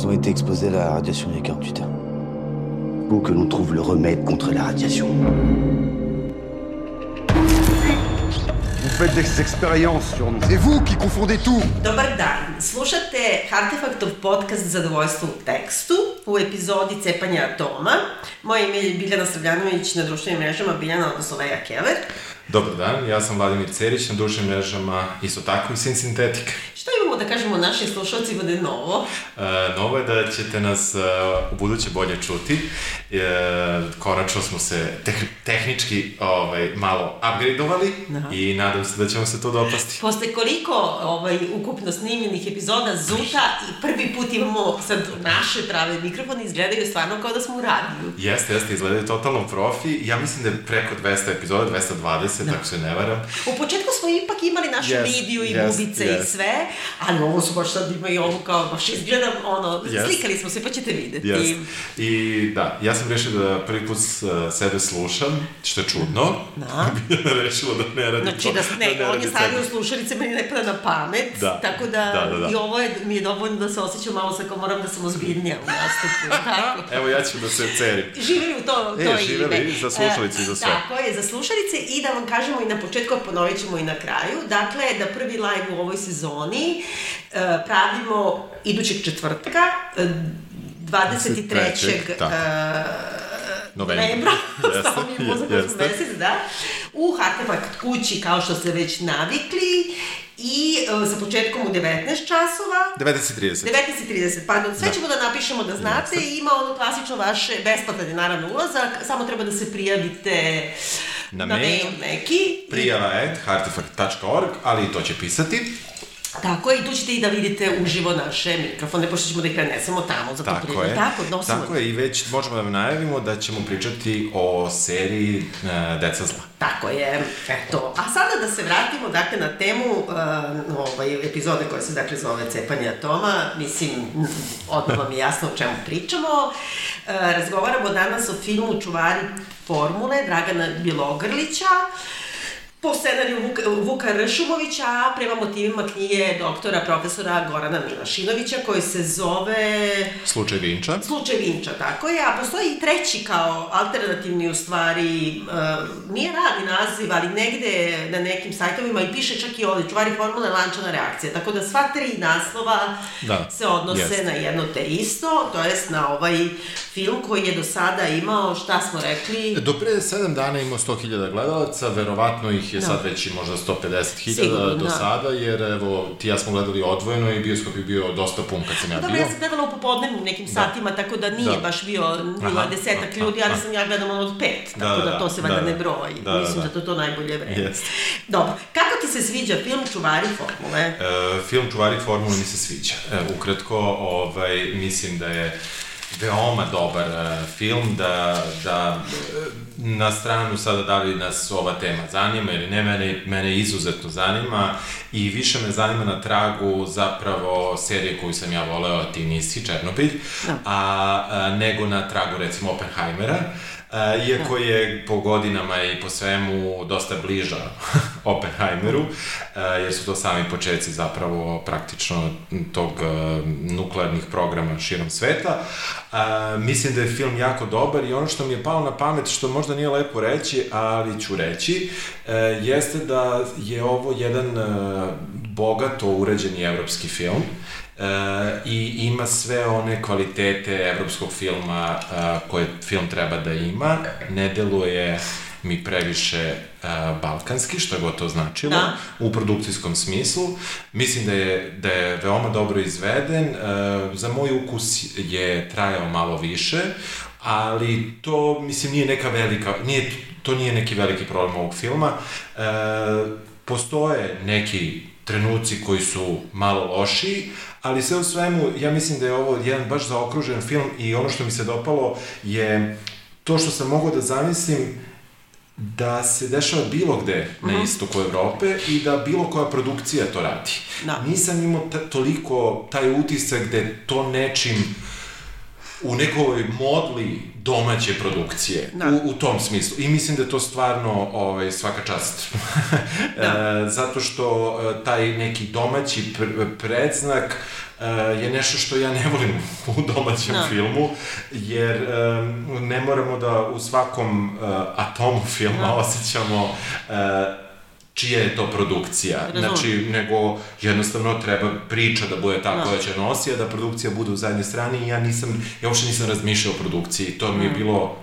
Ils ont été exposés à la radiation il y a 48 heures. Faut que l'on trouve le remède contre la radiation. Vous faites des expériences sur nous. C'est vous qui confondez tout. Dobar dan, slušate Artefaktov podcast Zadovoljstvo u tekstu u epizodi Cepanja atoma. Moje ime je Biljana Sravljanović na društvenim mrežama Biljana, odnosno Leja Keller. Dobar dan, ja sam Vladimir Cerić, na društvenim mrežama isto tako i Sin Sintetik. Da kažemo našim slušalcima da je novo? E, novo je da ćete nas e, u buduće bolje čuti. E, konačno smo se teh, tehnički ovaj, malo upgradeovali Da. i nadam se da ćemo se to dopasti. Posle koliko ovaj, ukupno snimljenih epizoda Zuta i prvi put imamo sad naše prave mikrofone, izgledaju stvarno kao da smo u radiju. Jeste, jeste, izgledaju totalno profi. Ja mislim da je preko 200 epizoda, 220, da. ako se ne varam. U početku smo ipak imali našu Yes, vidiju i yes, bubice yes. i sve, ali ovo su baš sad ima i ovo kao, baš izgledam, ono, Yes. slikali smo se pa ćete videti. Yes. I da, ja sam rešio da prvi put sebe slušam, što je čudno. Da. Biljana rešila da ne radi Znači to. da, ne, on radi je stavio slušalice, meni ne pada na pamet, Da. tako da, Da, da, da. i ovo je, mi je dovoljno da se osjećam malo sa kao moram da sam ozbiljnija u nastupu, tako. Evo ja ću da se cerim. Živeli u to, E, to živeli ime. za slušalice i za sve. E, Tako je, za slušalice i da vam kažemo i na početku, a ponovit ćemo i na kraju. Dakle, da prvi live u ovoj sezoni e, pravimo idućeg četvrtka, e, 23. 23., tako. e, Novembra. novembra, Jeste, mi je mozak jeste. u mesec, da, u Artefakt kući, kao što ste već navikli, i e, sa početkom u 19 časova, 19.30. 19.30, pardon, sve Da. ćemo da napišemo da znate i ima ono klasično vaše, besplatan je naravno ulazak, samo treba da se prijavite Na na mail. mail neki. Prijava at hartifact.org, ali i to će pisati. Tako je, i tu ćete i da vidite uživo naše mikrofone, pošto ćemo da ih prenesemo tamo za Tako priliku. je. Tako, nosimo. Tako je, i već možemo da vam najavimo da ćemo pričati o seriji uh, Deca zla. Tako je, eto. A sada da se vratimo, dakle, na temu uh, ovaj, epizode koja se, dakle, zove Cepanje atoma. Mislim, odmah vam je jasno o čemu pričamo. Uh, razgovaramo danas o filmu Čuvari formule Dragana Bilogrlića, po scenariju Vuka, Vuka Ršumovića, a prema motivima knjige doktora profesora Gorana Milašinovića, koji se zove Slučaj Vinča. Slučaj Vinča, tako je, a postoji i treći kao alternativni u stvari, uh, nije radni naziv, ali negde na nekim sajtovima i piše čak i ovde, čuvari formule lančana reakcija, tako da sva tri naslova Da, se odnose jeste. na jedno te isto, to jest na ovaj film koji je do sada imao, šta smo rekli, Do pre 7 dana imao 100.000 gledalaca, verovatno ih je Da. sad već i možda 150.000 Sigurno, do da. sada, jer evo, ti ja smo gledali odvojeno i bioskop je bio dosta pun kad sam ja Dobro, bio. ja sam gledala u popodnevnim nekim satima, tako da nije Da. baš bio, je desetak aha, ljudi, ali sam ja gledala od pet, Da, tako da, da, to da, se valjda da, ne da. broji. Da, da, Mislim da. da to to najbolje vreme. Jeste. Dobro, kako ti se sviđa film Čuvari formule? E, film Čuvari formule mi se sviđa. E, ukratko, ovaj, mislim da je veoma dobar e, film, da, da e, na stranu sada da li nas ova tema zanima ili ne, mene, mene izuzetno zanima i više me zanima na tragu zapravo serije koju sam ja voleo, a ti nisi, Černobilj, Da. a, a nego na tragu recimo Oppenheimera, a, iako je po godinama i po svemu dosta bliža Oppenheimeru, a, jer su to sami početci zapravo praktično tog a, nuklearnih programa širom sveta. Mislim da je film jako dobar i ono što mi je palo na pamet, što možda nije lepo reći, ali ću reći, jeste da je ovo jedan bogato urađeni evropski film i ima sve one kvalitete evropskog filma koje film treba da ima. Ne deluje mi previše e, balkanski, što god to značilo, Da. u produkcijskom smislu. Mislim da je, da je veoma dobro izveden. E, za moj ukus je trajao malo više, ali to, mislim, nije neka velika, nije, to nije neki veliki problem ovog filma. E, postoje neki trenuci koji su malo lošiji, ali sve u svemu, ja mislim da je ovo jedan baš zaokružen film i ono što mi se dopalo je to što sam mogao da zamislim da se dešava bilo gde na istoku Evrope i da bilo koja produkcija to radi. Da. Nisam imao toliko taj utisak je to nečim u nekoj modli domaće produkcije, Da. u, u tom smislu. I mislim da je to stvarno ovaj, svaka čast. Da. e, zato što e, taj neki domaći pr predznak e, je nešto što ja ne volim u domaćem Da. filmu, jer e, ne moramo da u svakom e, atomu filma Da. osjećamo e, čija je to produkcija. Razumem. Znači, nego jednostavno treba priča da bude ta Da. koja će nosi, a da produkcija bude u zadnjoj strani i ja nisam, ja uopšte nisam razmišljao o produkciji. To mi Mm. je bilo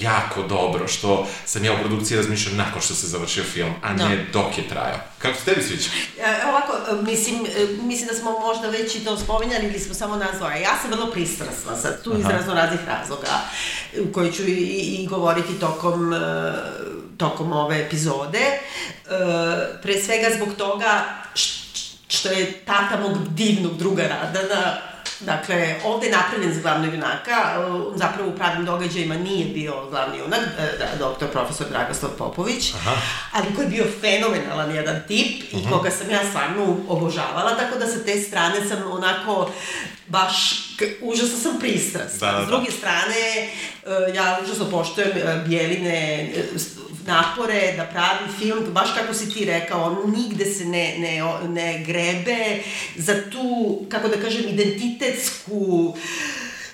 jako dobro što sam ja o produkciji razmišljao nakon što se završio film, a Da. ne dok je trajao. Kako se tebi sviđa? E, ovako, e, mislim, e, mislim da smo možda već i to spominjali ili smo samo nazvali. Ja sam vrlo pristrasna sad, tu iz razno raznih razloga, koji ću i, i govoriti tokom, e, tokom ove epizode. E, pre svega zbog toga što je tata mog divnog druga Radana, Dakle, ovde je napravljen za glavnog junaka, zapravo u pravim događajima nije bio glavni junak, e, da, doktor profesor Dragoslav Popović, Aha. ali koji je bio fenomenalan jedan tip i koga sam ja stvarno obožavala, tako da sa te strane sam onako baš užasno sam pristrasna. Da, da, da. S druge strane, e, ja užasno poštujem e, Bijeline napore da pravi film, baš kako si ti rekao, on nigde se ne, ne, ne grebe za tu, kako da kažem, identitetsku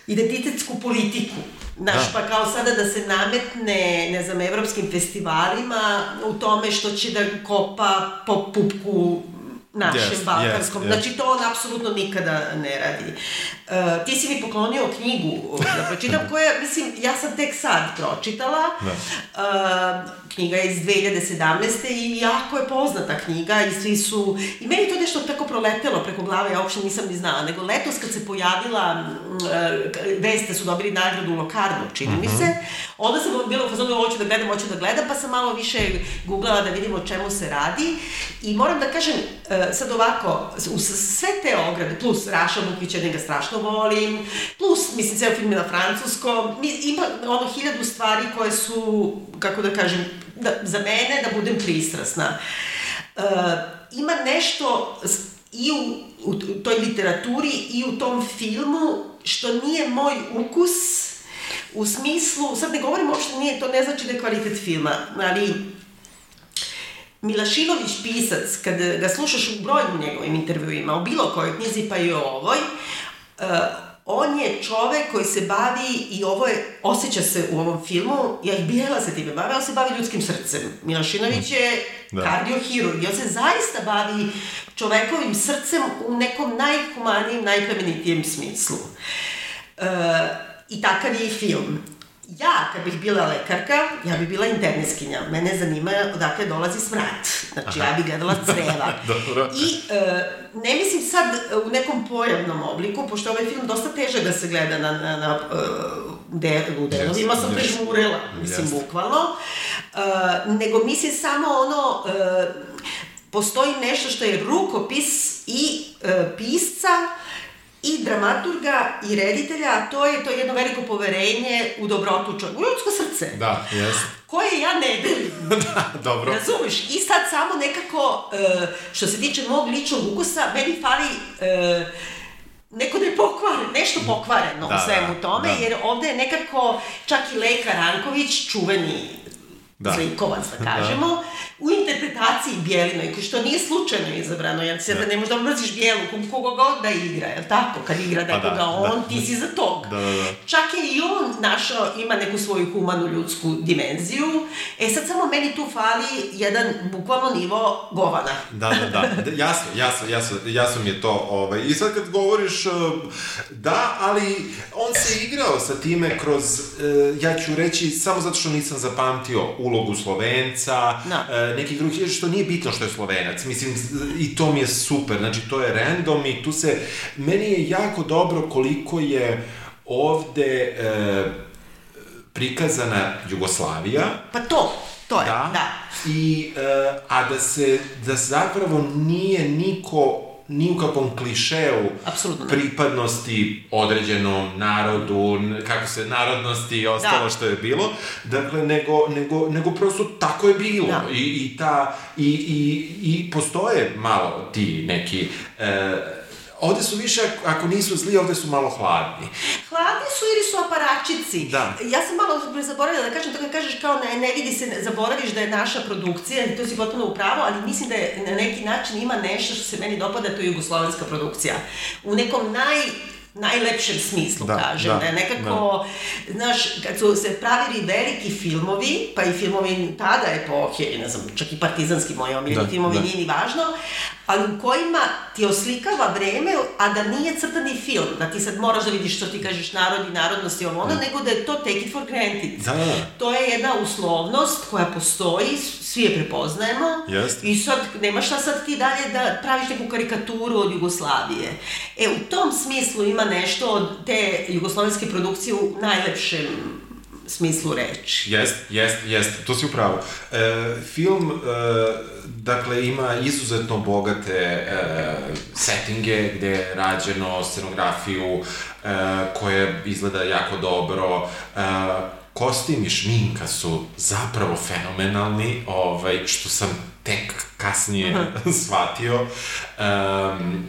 identitetsku politiku. Znaš, Da. pa kao sada da se nametne, ne znam, evropskim festivalima u tome što će da kopa po pupku našem Jest, balkanskom. jest, jest. Znači, to on apsolutno nikada ne radi. Uh, ti si mi poklonio knjigu da pročitam, koja, mislim, ja sam tek sad pročitala. Da. Uh, knjiga je iz 2017. i jako je poznata knjiga i svi su... I meni to nešto tako proletelo preko glave, ja uopšte nisam ni znala, nego letos kad se pojavila mm, uh, vest da su dobili nagradu u Lokarnu, čini mi se, onda sam bila u fazonu, hoću da gledam, hoću da gledam, pa sam malo više googlala da vidim o čemu se radi i moram da kažem, uh, sad ovako, uz sve te ograde, plus Raša Bukvića, njega strašno volim, plus, mislim, ceo film je na francuskom, ima ono hiljadu stvari koje su, kako da kažem, da, za mene da budem pristrasna. Uh, ima nešto i u, u toj literaturi i u tom filmu što nije moj ukus u smislu, sad ne govorim uopšte nije, to ne znači da je kvalitet filma, ali Milašinović pisac, kad ga slušaš u brojnim njegovim intervjuima, o bilo kojoj knjizi pa i o ovoj, uh, on je čovek koji se bavi, i ovo je, osjeća se u ovom filmu, ja i Bijela se time bavi, on se bavi ljudskim srcem. Milašinović je Da. da. kardiohirurg i on se zaista bavi čovekovim srcem u nekom najhumanijem, najplemenitijem smislu. Uh, I takav je i film. Ja, kad bih bila lekarka, ja bih bila interniskinja. Mene zanima odakle dolazi smrad. Znači, ja bih gledala creva. Dobro. I e, ne mislim sad u nekom pojavnom obliku, pošto ovaj film dosta teže da se gleda na, na, na e, de, u delovima, sam yes. prežmurela, mislim, Yes. bukvalno. E, nego mislim samo ono, e, postoji nešto što je rukopis i e, pisca i dramaturga i reditelja, a to je to jedno veliko poverenje u dobrotu čovjeka, u ljudsko srce, Da, jes. koje ja ne delim. da, dobro. Razumeš? I sad samo nekako, e, što se tiče mog ličnog ukusa, meni fali e, neko da je pokvaren, nešto pokvareno Da, u svemu da, tome, da. jer ovde je nekako čak i Leka Ranković, čuveni Da. da. zlikovac, da kažemo, u interpretaciji Bjelinoj, koji što nije slučajno izabrano, jer se da. ne možda mrziš Bijelu, kog- koga god da igra, jel tako? Kad igra Pa da, nekoga da. on, ti si za tog. Da, da, da. Čak je i on našao, ima neku svoju humanu ljudsku dimenziju. E sad samo meni tu fali jedan bukvalno nivo govana. Da, da, da, da, jasno, jasno, jasno, jasno mi je to, ovaj, i sad kad govoriš, uh, da, ali on se igrao sa time kroz, uh, ja ću reći, samo zato što nisam zapamtio ulogu Slovenca, Da. uh, nekih drugih, što nije bitno što je Slovenac, mislim, i to mi je super, znači, to je random i tu se, meni je jako dobro koliko je ovde uh, prikazana Jugoslavija, Pa to, to je, da. da. I, e, a da se, da zapravo nije niko ni u kakvom klišeu Apsolutno ne. pripadnosti određenom narodu, kako se narodnosti i ostalo Da. što je bilo, dakle, nego, nego, nego prosto tako je bilo. Da. I, i, ta, i, i, I postoje malo ti neki e, ovde su više, ako nisu zli, ovde su malo hladni. Hladni su ili su aparačici. Da. Ja sam malo zaboravila da kažem, to kad kažeš kao ne, ne vidi se, zaboraviš da je naša produkcija, i to si potpuno u pravu, ali mislim da je na neki način ima nešto što se meni dopada, to je jugoslovenska produkcija. U nekom naj najlepšem smislu, Da, kažem, da, da, je nekako, znaš, kad su se pravili veliki filmovi, pa i filmovi tada epohe, ne znam, čak i partizanski moji omiljeni Da, filmovi, da. nije ni važno, ali u kojima ti oslikava vreme, a da nije crtani film, da ti sad moraš da vidiš što ti kažeš narod i narodnost i ovo ono, nego da je to take it for granted. Da, da, da. To je jedna uslovnost koja postoji, svi je prepoznajemo. Jest. I sad, nema šta sad ti dalje da praviš neku karikaturu od Jugoslavije. E, u tom smislu ima nešto od te jugoslovenske produkcije u najlepšem smislu reči. Jest, jest, jest, to si upravo. E, film, e, dakle, ima izuzetno bogate e, settinge gde je rađeno scenografiju e, koja izgleda jako dobro. E, kostim i šminka su zapravo fenomenalni, ovaj, što sam tek kasnije shvatio. Um,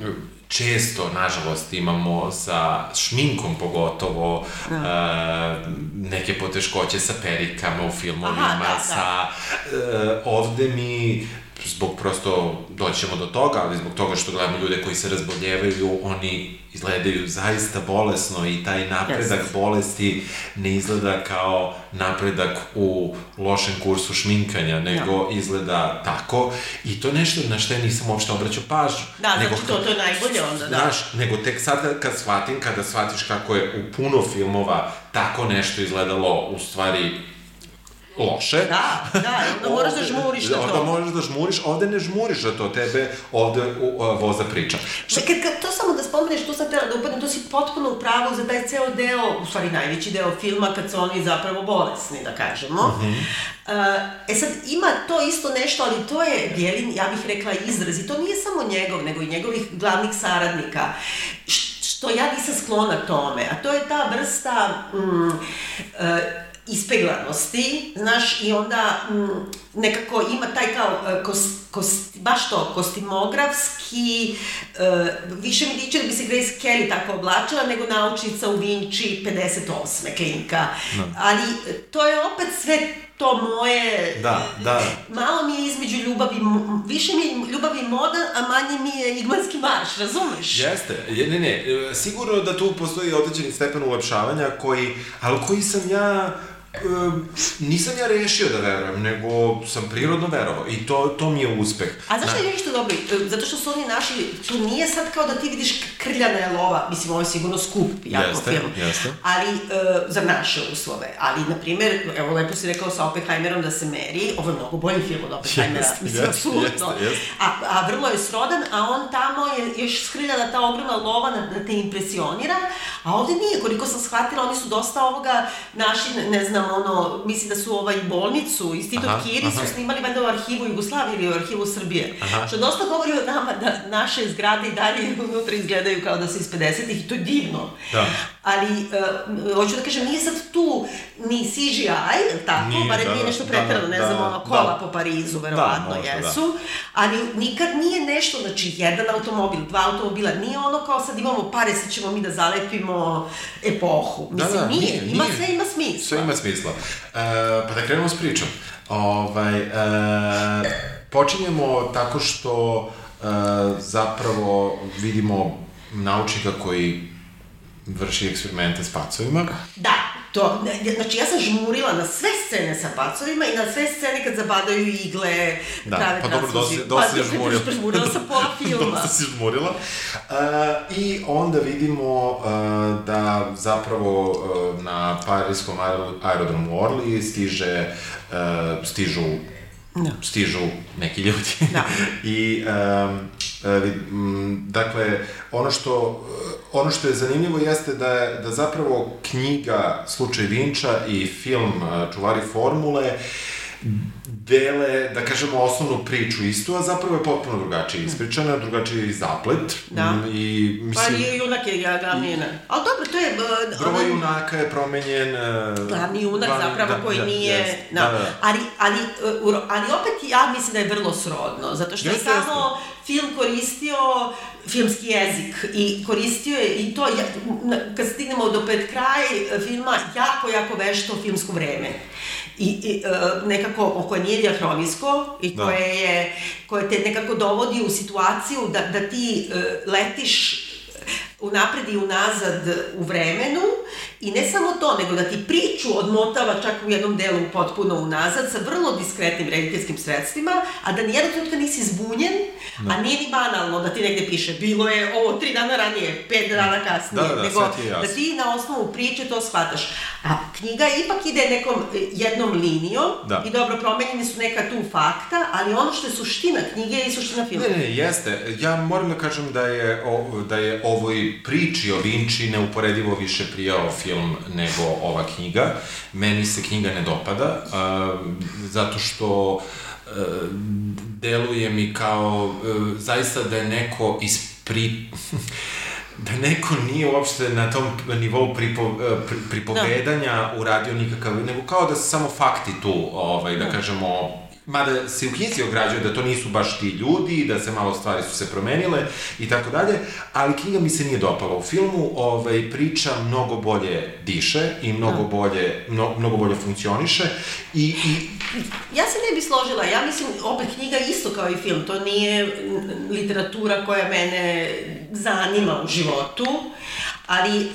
često, nažalost, imamo sa šminkom pogotovo e, neke poteškoće sa perikama u filmovima, Aha, da, da. sa... E, ovde mi zbog prosto doćemo do toga, ali zbog toga što gledamo ljude koji se razboljevaju, oni izgledaju zaista bolesno i taj napredak Jeste. bolesti ne izgleda kao napredak u lošem kursu šminkanja, nego izgleda tako i to je nešto na što ja nisam uopšte obraćao pažnju. Da, nego znači to, to je najbolje onda, da. Znaš, nego tek sad kad shvatim, kada shvatiš kako je u puno filmova tako nešto izgledalo u stvari loše. Da, da, onda moraš da žmuriš na to. Onda moraš da žmuriš, ovde ne žmuriš na to, tebe ovde u, a, voza priča. Što, kad, kad to samo da spomeneš, tu sam tela da upadnem, to si potpuno u pravu za taj ceo deo, u stvari najveći deo filma, kad su oni zapravo bolesni, da kažemo. Uh, e sad, ima to isto nešto, ali to je Bjelin, ja bih rekla, izraz, i to nije samo njegov, nego i njegovih glavnih saradnika. Što ja nisam sklona tome, a to je ta vrsta mm, e, ispeglanosti, znaš, i onda mm, nekako ima taj kao, e, kos, kos, baš to, kostimografski, e, više mi liči da bi se Grace Kelly tako oblačila, nego naučnica u Vinci 58. klinka. Ali e, to je opet sve to moje... Da, da. Malo mi je između ljubavi, m- više mi je ljubavi moda, a manje mi je igmanski marš, razumeš? Jeste, Je- ne, ne, e, sigurno da tu postoji određeni stepen ulepšavanja koji, ali koji sam ja, e, nisam ja rešio da verujem, nego sam prirodno verovao i to, to mi je uspeh. A zašto je nešto dobro? E, Zato što su oni našli, tu nije sad kao da ti vidiš krljana je lova, mislim, ovo je sigurno skup, jako Jeste, film. jeste. Ali, e, za naše uslove. Ali, na primjer, evo, lepo si rekao sa Oppenheimerom da se meri, ovo je mnogo bolji film od Oppenheimera, Jeste, mislim, jeste, apsolutno. jeste, jeste. A, a vrlo je srodan, a on tamo je još skriljana ta ogromna lova da, da te impresionira, a ovde nije, koliko sam shvatila, oni su dosta ovoga našli, ne znam, ono, mislim da su ovaj bolnicu, Institut Aha, Kiri aha. su snimali valjda u arhivu Jugoslavije ili u arhivu Srbije. Aha. Što dosta govori o nama da naše zgrade i dalje unutra izgledaju kao da su iz 50-ih i to je divno. Da. Ali, uh, hoću da kažem, nije sad tu ni CGI, jel tako? Nije, Barem da, nije da, nešto da, pretjerano, ne da, znam, ono, da. kola po Parizu, verovatno možda, da. jesu. Ali nikad nije nešto, znači, jedan automobil, dva automobila, nije ono kao sad imamo pare, sad ćemo mi da zalepimo epohu. Mislim, nije, ima sve ima smisla. Sve ima smisla. E, pa da krenemo s pričom. Ovaj, e, počinjemo tako što e, zapravo vidimo naučnika koji vrši eksperimente s pacovima. Da, to, znači ja sam žmurila na sve scene sa pacovima i na sve scene kad zabadaju igle, Da, prave pa dobro, dosta, dosta Pa, si žmurila. Žmurila sam pola filma. dosta si žmurila. Uh, I onda vidimo uh, da zapravo uh, na parijskom aero- aerodromu Orly stiže, uh, stižu Da. stižu neki ljudi. Da. I, um, dakle, ono što, ono što je zanimljivo jeste da, je, da zapravo knjiga Slučaj Vinča i film e, Čuvari formule dele, da kažemo, osnovnu priču istu, a zapravo je potpuno drugačije ispričana, drugačije i zaplet. Da. M, I, Pa mislim, i junak je ja glavni junak. Ali dobro, to je... Uh, broj junaka je promenjen. e, glavni junak glavni- zapravo da, koji da, nije... jest. Da, da, da. Ali, ali, uh, ali opet ja mislim da je vrlo srodno, zato što je Jeste, samo film koristio filmski jezik i koristio je i to, ja, kad stignemo do pred kraj e, filma, jako, jako vešto filmsko vreme. I, i e, nekako, koje nije diahronijsko i Da. koje, je, koje te nekako dovodi u situaciju da, da ti e, letiš unapred i unazad u vremenu i ne samo to, nego da ti priču odmotava čak u jednom delu potpuno unazad sa vrlo diskretnim rediteljskim sredstvima, a da nijednog trenutka nisi zbunjen, a nije ni banalno da ti negde piše bilo je ovo tri dana ranije, pet dana kasnije, Da, da, nego ti je jasno. da ti na osnovu priče to shvataš. A knjiga ipak ide nekom e, jednom linijom Da. i dobro, promenjeni su neka tu fakta, ali ono što je suština knjige je i suština filma. Ne, ne, jeste. Ja moram da kažem da je, o, da je ovoj priči o Vinci neuporedivo više prijao film nego ova knjiga. Meni se knjiga ne dopada, a, zato što a, deluje mi kao a, zaista da je neko ispri... da neko nije uopšte na tom nivou pripo, pri, pripovedanja uradio nikakav, nego kao da su samo fakti tu, ovaj, da kažemo, mada se u knjizi ograđuje da to nisu baš ti ljudi, da se malo stvari su se promenile i tako dalje, ali knjiga mi se nije dopala. U filmu ovaj, priča mnogo bolje diše i mnogo bolje, mno, mnogo bolje funkcioniše i, i Ja se ne bi složila, ja mislim, opet knjiga isto kao i film, to nije literatura koja mene zanima u životu, ali uh,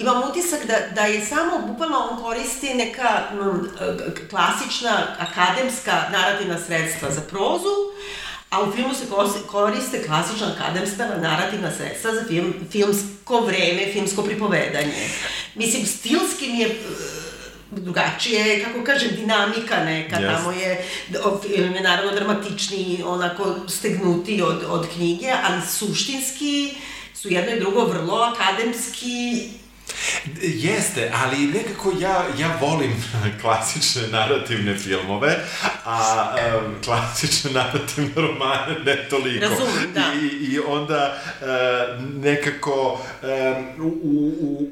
imam utisak da, da je samo, bukvalno on koristi neka m, k- klasična akademska narativna sredstva za prozu, a u filmu se koriste klasična akademska narativna sredstva za film, filmsko vreme, filmsko pripovedanje. Mislim, stilski mi je drugačije, kako kažem, dinamika neka, Jeste. tamo je, film je naravno dramatičniji, onako stegnuti od, od knjige, ali suštinski su jedno i drugo vrlo akademski Jeste, ali nekako ja, ja volim klasične narativne filmove, a um, klasične narativne romane ne toliko. Razumem, da. I, i onda uh, nekako um, u, u, u,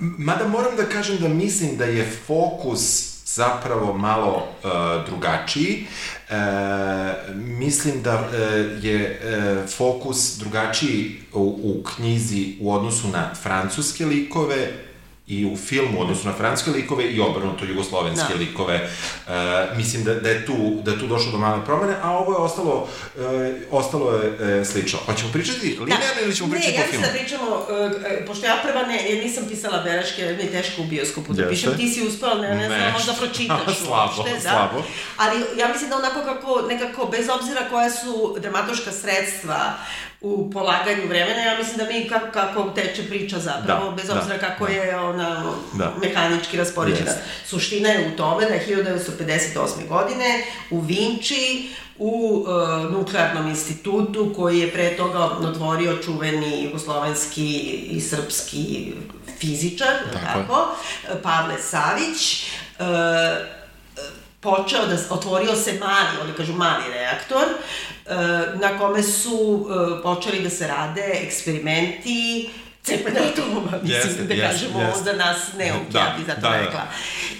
mada moram da kažem da mislim da je fokus zapravo malo uh, drugačiji. E, mislim da e, je e, fokus drugačiji u, u knjizi u odnosu na francuske likove i u filmu u odnosu na francuske likove i obrnuto jugoslovenske Da. likove. E, mislim da, da, je tu, da je tu došlo do male promene, a ovo je ostalo, e, ostalo je e, slično. Hoćemo pričati linearno ili ćemo pričati Da. ne, po ja filmu? mislim da pričamo, uh, uh, pošto ja prva ne, jer nisam pisala beleške, jer mi je teško u bioskopu da pišem, ti si uspela, ne, ne znam, možda pročitaš Slabo, uopšte, da. slabo. Ali ja mislim da onako kako, nekako, bez obzira koja su dramatoška sredstva u polaganju vremena, ja mislim da mi kako, kako teče priča zapravo, Da, bez da, obzira kako da. je ona Da. mehanički raspoređena. Jeste. Suština je u tome da je 1958. godine u Vinči u uh, nuklearnom institutu koji je pre toga otvorio čuveni jugoslovenski i srpski fizičar, Tako tako Pavle Savić, uh, počeo da, otvorio se mali, oni kažu mali reaktor, uh, na kome su uh, počeli da se rade eksperimenti cepanja atomova, mislim Jeste, da jeste, kažemo, jeste. da nas ne Da, ja bi zato da, da. rekla.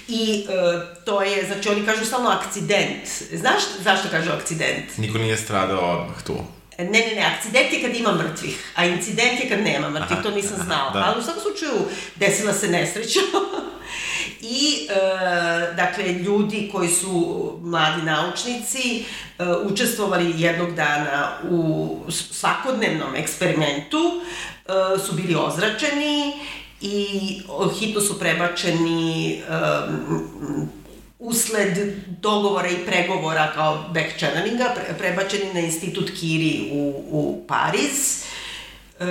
I uh, to je, znači oni kažu stalno akcident. Znaš zašto kažu akcident? Niko nije stradao odmah tu. Ne, ne, ne, akcident je kad ima mrtvih, a incident je kad nema mrtvih, Aha, to nisam aha, znala. da. Ali u svakom slučaju desila se nesreća. I, e, dakle, ljudi koji su mladi naučnici e, učestvovali jednog dana u svakodnevnom eksperimentu, e, su bili ozračeni i hitno su prebačeni e, usled dogovora i pregovora kao back channelinga, pre, prebačeni na institut Kiri u, u Pariz, e,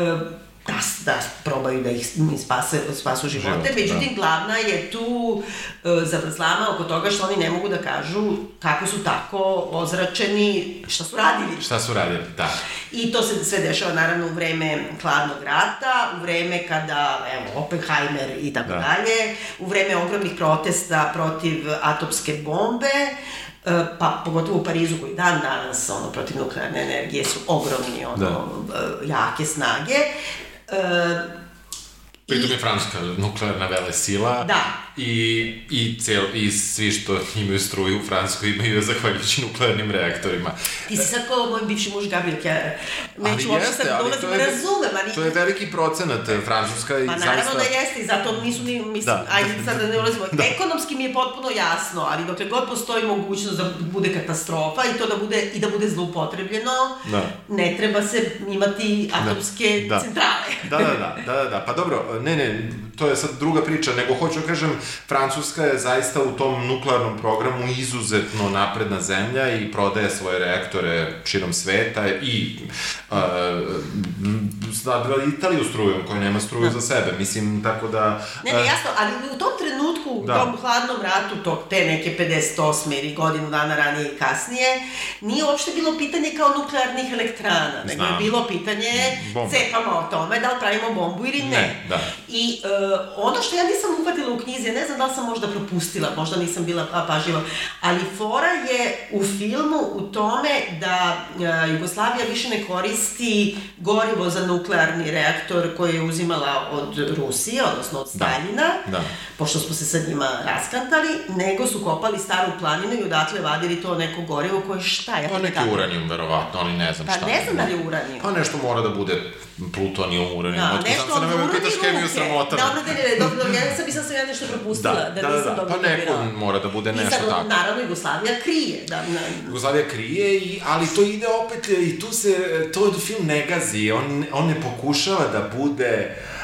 da, da probaju da ih im spase, spasu živote. Život, Međutim, da. glavna je tu e, zavrzlama oko toga što oni ne mogu da kažu kako su tako ozračeni, šta su radili. Šta su radili? Da. I to se sve dešava naravno u vreme hladnog rata, u vreme kada, evo, Oppenheimer i tako Da. dalje, u vreme ogromnih protesta protiv atomske bombe, e, pa pogotovo u Parizu koji dan danas ono protiv nuklearne energije su ogromni ono Da. e, jake snage. E, Pritom je Francuska nuklearna vele sila. Da, I, i, cel, i svi što imaju struju u Francuskoj imaju zahvaljujući nuklearnim reaktorima. Ti si sad kao moj bivši muž Gabriel Kjere. Neću uopšte sad da ulazim, to je, razumem, ali... To je veliki procenat eh, Francuska i Pa zaista... naravno da jeste i zato nisu ni, mislim, Da. ajde sad da ne ulazimo. Ekonomski mi je potpuno jasno, ali dokle god postoji mogućnost da bude katastrofa i to da bude, i da bude zloupotrebljeno, Da. ne treba se imati atomske Da. centrale. Da, da, da, da, da, da, pa dobro, ne, ne, to je sad druga priča, nego hoću da kažem, Francuska je zaista u tom nuklearnom programu izuzetno napredna zemlja i prodaje svoje reaktore širom sveta i uh, zadala Italiju strujom koja nema struju za sebe, mislim, tako da... Ne, ne, uh, jasno, ali u tom trenutku, u Da. tom hladnom ratu, tog, te neke 58. ili godinu dana ranije i kasnije, nije uopšte bilo pitanje kao nuklearnih elektrana, nego je bilo pitanje, Bombe. cepamo o tome da li pravimo bombu ili ne. Ne, da. I uh, ono što ja nisam uhvatila u knjizi, ne znam da li sam možda propustila, možda nisam bila pa, pažljiva, ali fora je u filmu u tome da uh, Jugoslavija više ne koristi gorivo za nuklearni reaktor koji je uzimala od Rusije, odnosno od Staljina, da. pošto smo se sa njima raskantali, nego su kopali staru planinu i odatle vadili to neko gorivo koje šta je? Pa neki uranijum, verovatno, oni ne znam Pa šta. ne znam da li je uranijum. Pa nešto mora da bude plutonijum, uranijum. Da, Otkud nešto znam od se, nemoj me pitaš uranijum kemiju sramota. Da, dobro, ne, ne, dobro, ja sam mislila sam ja nešto propustila, da, da, nisam dobro Pa neko dobirala. mora da bude I nešto sad, tako. naravno, Jugoslavija krije, da, na, Jugoslavija krije, i, ali to ide opet, i tu se, to film ne gazi, on, on ne pokušava da bude, Uh,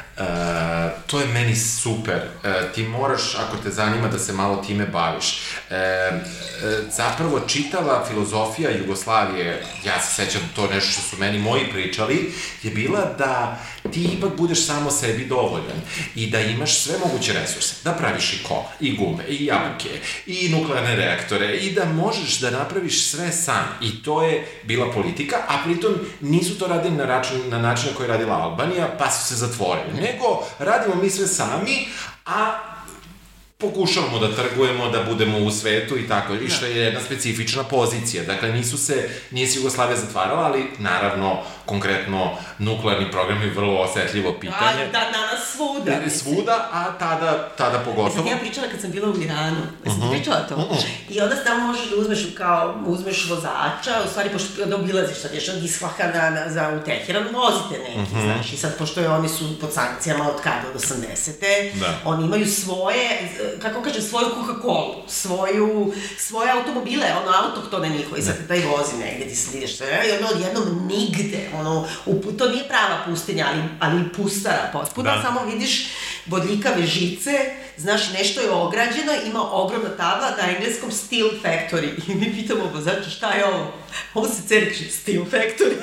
to je meni super. Uh, ti moraš, ako te zanima, da se malo time baviš. Uh, uh, zapravo, čitava filozofija Jugoslavije, ja se sećam to nešto što su meni moji pričali, je bila da ti ipak budeš samo sebi dovoljan i da imaš sve moguće resurse. Da praviš i kola, i gume, i jabuke, i nuklearne reaktore, i da možeš da napraviš sve sam. I to je bila politika, a pritom nisu to radili na, račun, na način na koji je radila Albanija, pa su se zatvorili. Nego, radimo mi sve sami, a pokušavamo da trgujemo, da budemo u svetu i tako, i što je jedna specifična pozicija. Dakle, nisu se, nije se Jugoslavija zatvarala, ali naravno, konkretno, nuklearni program je vrlo osetljivo pitanje. A, da, danas svuda. E, mislim. Svuda, a tada, tada Ja sam pogotovo. ja pričala kad sam bila u Iranu. Ja Mhm. sam ti pričala to. I onda tamo možeš da uzmeš kao, uzmeš vozača, u stvari, pošto da obilaziš sad još od Isfahana na, za u Teheran, vozite neki, Mhm. znaš. I sad, pošto je oni su pod sankcijama od kada, od 80. Da. Oni imaju svoje, kako kaže, svoju Coca-Cola, svoju, svoje automobile, ono, autohtone njihove, i sad te taj vozi negde, ti sad ideš, i ono, odjednom nigde, ono, u, to nije prava pustinja, ali, ali pustara potpuno, Da. samo vidiš bodljikave žice, znaš, nešto je ograđeno, ima ogromna tabla na engleskom Steel Factory. I mi pitamo vozača šta je ovo? Ovo se ceriči Steel Factory.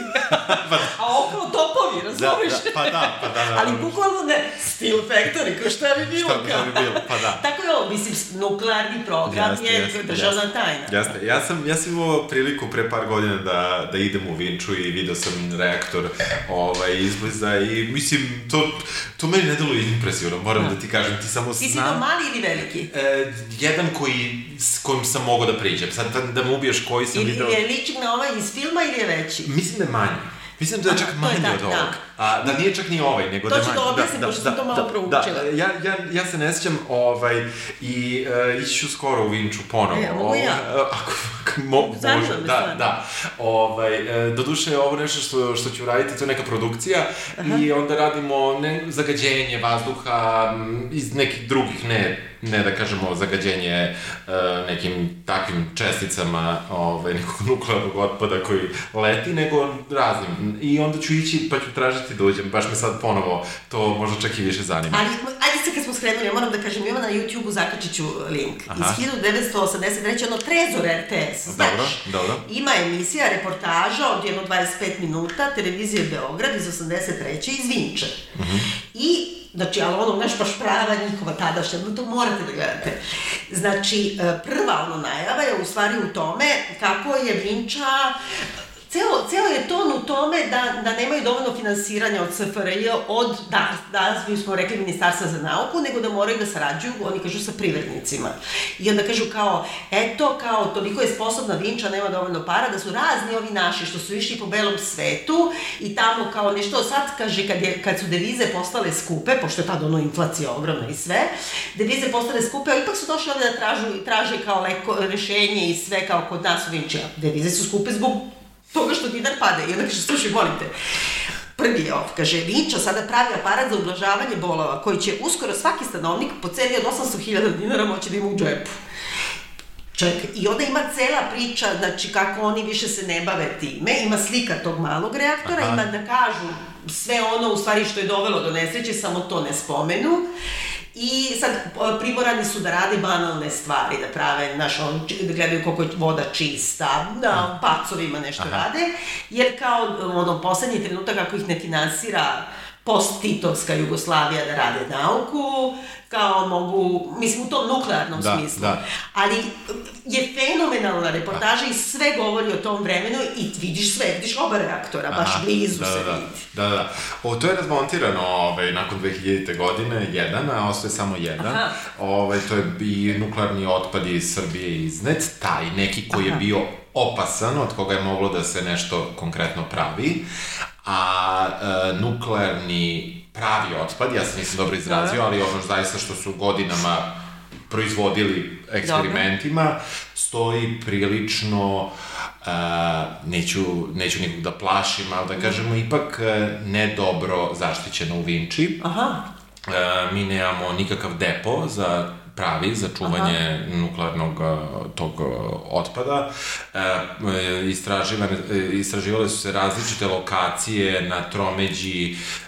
A okolo topovi, razumiješ? Da, da, pa da, pa da, da. Ali bukvalno ne, Steel Factory, ko šta bi bilo? Šta bi- šta bi bilo, pa da. Tako je ovo, mislim, nuklearni program Jeste, je jeste, državna jeste. tajna. Jeste, ja sam, ja sam imao priliku pre par godina da, da idem u Vinču i video sam reaktor ovaj, izbliza i mislim, to, to meni ne delo impresivno, moram da ti kažem, ti samo Ti si znam... to mali ili veliki? E, jedan koji, s kojim sam mogao da priđem. Sad da, da me ubiješ koji sam Ili, video... ili je ličik na ovaj iz filma ili je veći? Mislim da je manji. Mislim da je Aha, čak to je manji da, od da. ovog. A, da nije čak ni ovaj, nego To da je ću manji. da objasnim, pošto sam to malo proučila. Da, ja, ja, ja se ne sjećam ovaj, i uh, ići ću skoro u Vinču ponovo. E, mogu Ovaj, ja? Ako, mo, može, da, stvarno. da. Ovaj, e, doduše je ovo nešto što, što ću raditi, to je neka produkcija i onda radimo ne, zagađenje vazduha iz nekih drugih, ne ne da kažemo zagađenje e, nekim takvim česticama ovaj, nekog nuklearnog otpada koji leti, nego raznim. I onda ću ići pa ću tražiti da uđem, baš me sad ponovo to možda čak i više zanima. Ali, ajde se kad smo skrenuli, ja moram da kažem, ima na YouTube-u, zakačit ću link. Aha. Iz 1983. ono Trezor RTS, znaš. Dobro, dobro. Ima emisija, reportaža od jedno 25 minuta, televizije Beograd iz 83. iz Vinče. I Znači, ali ono, znaš, baš prava njihova tadašnja, no to morate da gledate. Znači, e, prva ono najava je u stvari u tome kako je Vinča celo, celo je ton u tome da, da nemaju dovoljno finansiranja od SFRJ, od, da, da smo rekli, Ministarstva za nauku, nego da moraju da sarađuju, oni kažu, sa privrednicima. I onda kažu kao, eto, kao, toliko je sposobna Vinča, nema dovoljno para, da su razni ovi naši što su išli po belom svetu i tamo kao nešto, sad kaže, kad, je, kad su devize postale skupe, pošto je tada ono inflacija ogromna i sve, devize postale skupe, ali ipak su došli ovde da tražu, traže kao leko, rešenje i sve kao kod nas u Vinči. Devize su skupe zbog toga što dinar pada. I onda kaže, slušaj, molim te, Prvi je off, kaže, Vinča sada pravi aparat za ublažavanje bolova, koji će uskoro svaki stanovnik po ceni od 800.000 dinara moći da ima u džepu. Ček, i onda ima cela priča, znači kako oni više se ne bave time, ima slika tog malog reaktora, Aha. ima da kažu sve ono u stvari što je dovelo do nesreće, samo to ne spomenu. I sad primorani su da rade banalne stvari, da prave, znaš, on, da gledaju koliko je voda čista, da pacovima nešto Aha. rade, jer kao ono, poslednji trenutak ako ih ne finansira post-titovska Jugoslavija da rade nauku, kao mogu, mislim u tom nuklearnom da, smislu. Da. Ali je fenomenalna reportaža da. i sve govori o tom vremenu i vidiš sve, vidiš oba reaktora, Aha, baš blizu da, se da, vidi. Da, da. O, to je razmontirano ovaj, nakon 2000. godine, jedan, a ostaje samo jedan. Aha. Ovaj, to je i nuklearni otpad iz Srbije iznet, taj neki koji Aha. je bio opasan, od koga je moglo da se nešto konkretno pravi, a e, nuklearni pravi otpad, ja se nisam dobro izrazio, da. ali ono zaista što su godinama proizvodili eksperimentima, Dobre. stoji prilično, uh, neću, neću nikog da plašim, ali da kažemo, ipak uh, nedobro zaštićeno u Vinči. Aha. Uh, mi nemamo nikakav depo za pravi za čuvanje Aha. nuklearnog tog otpada. E, istraživane, istraživale su se različite lokacije na tromeđi E,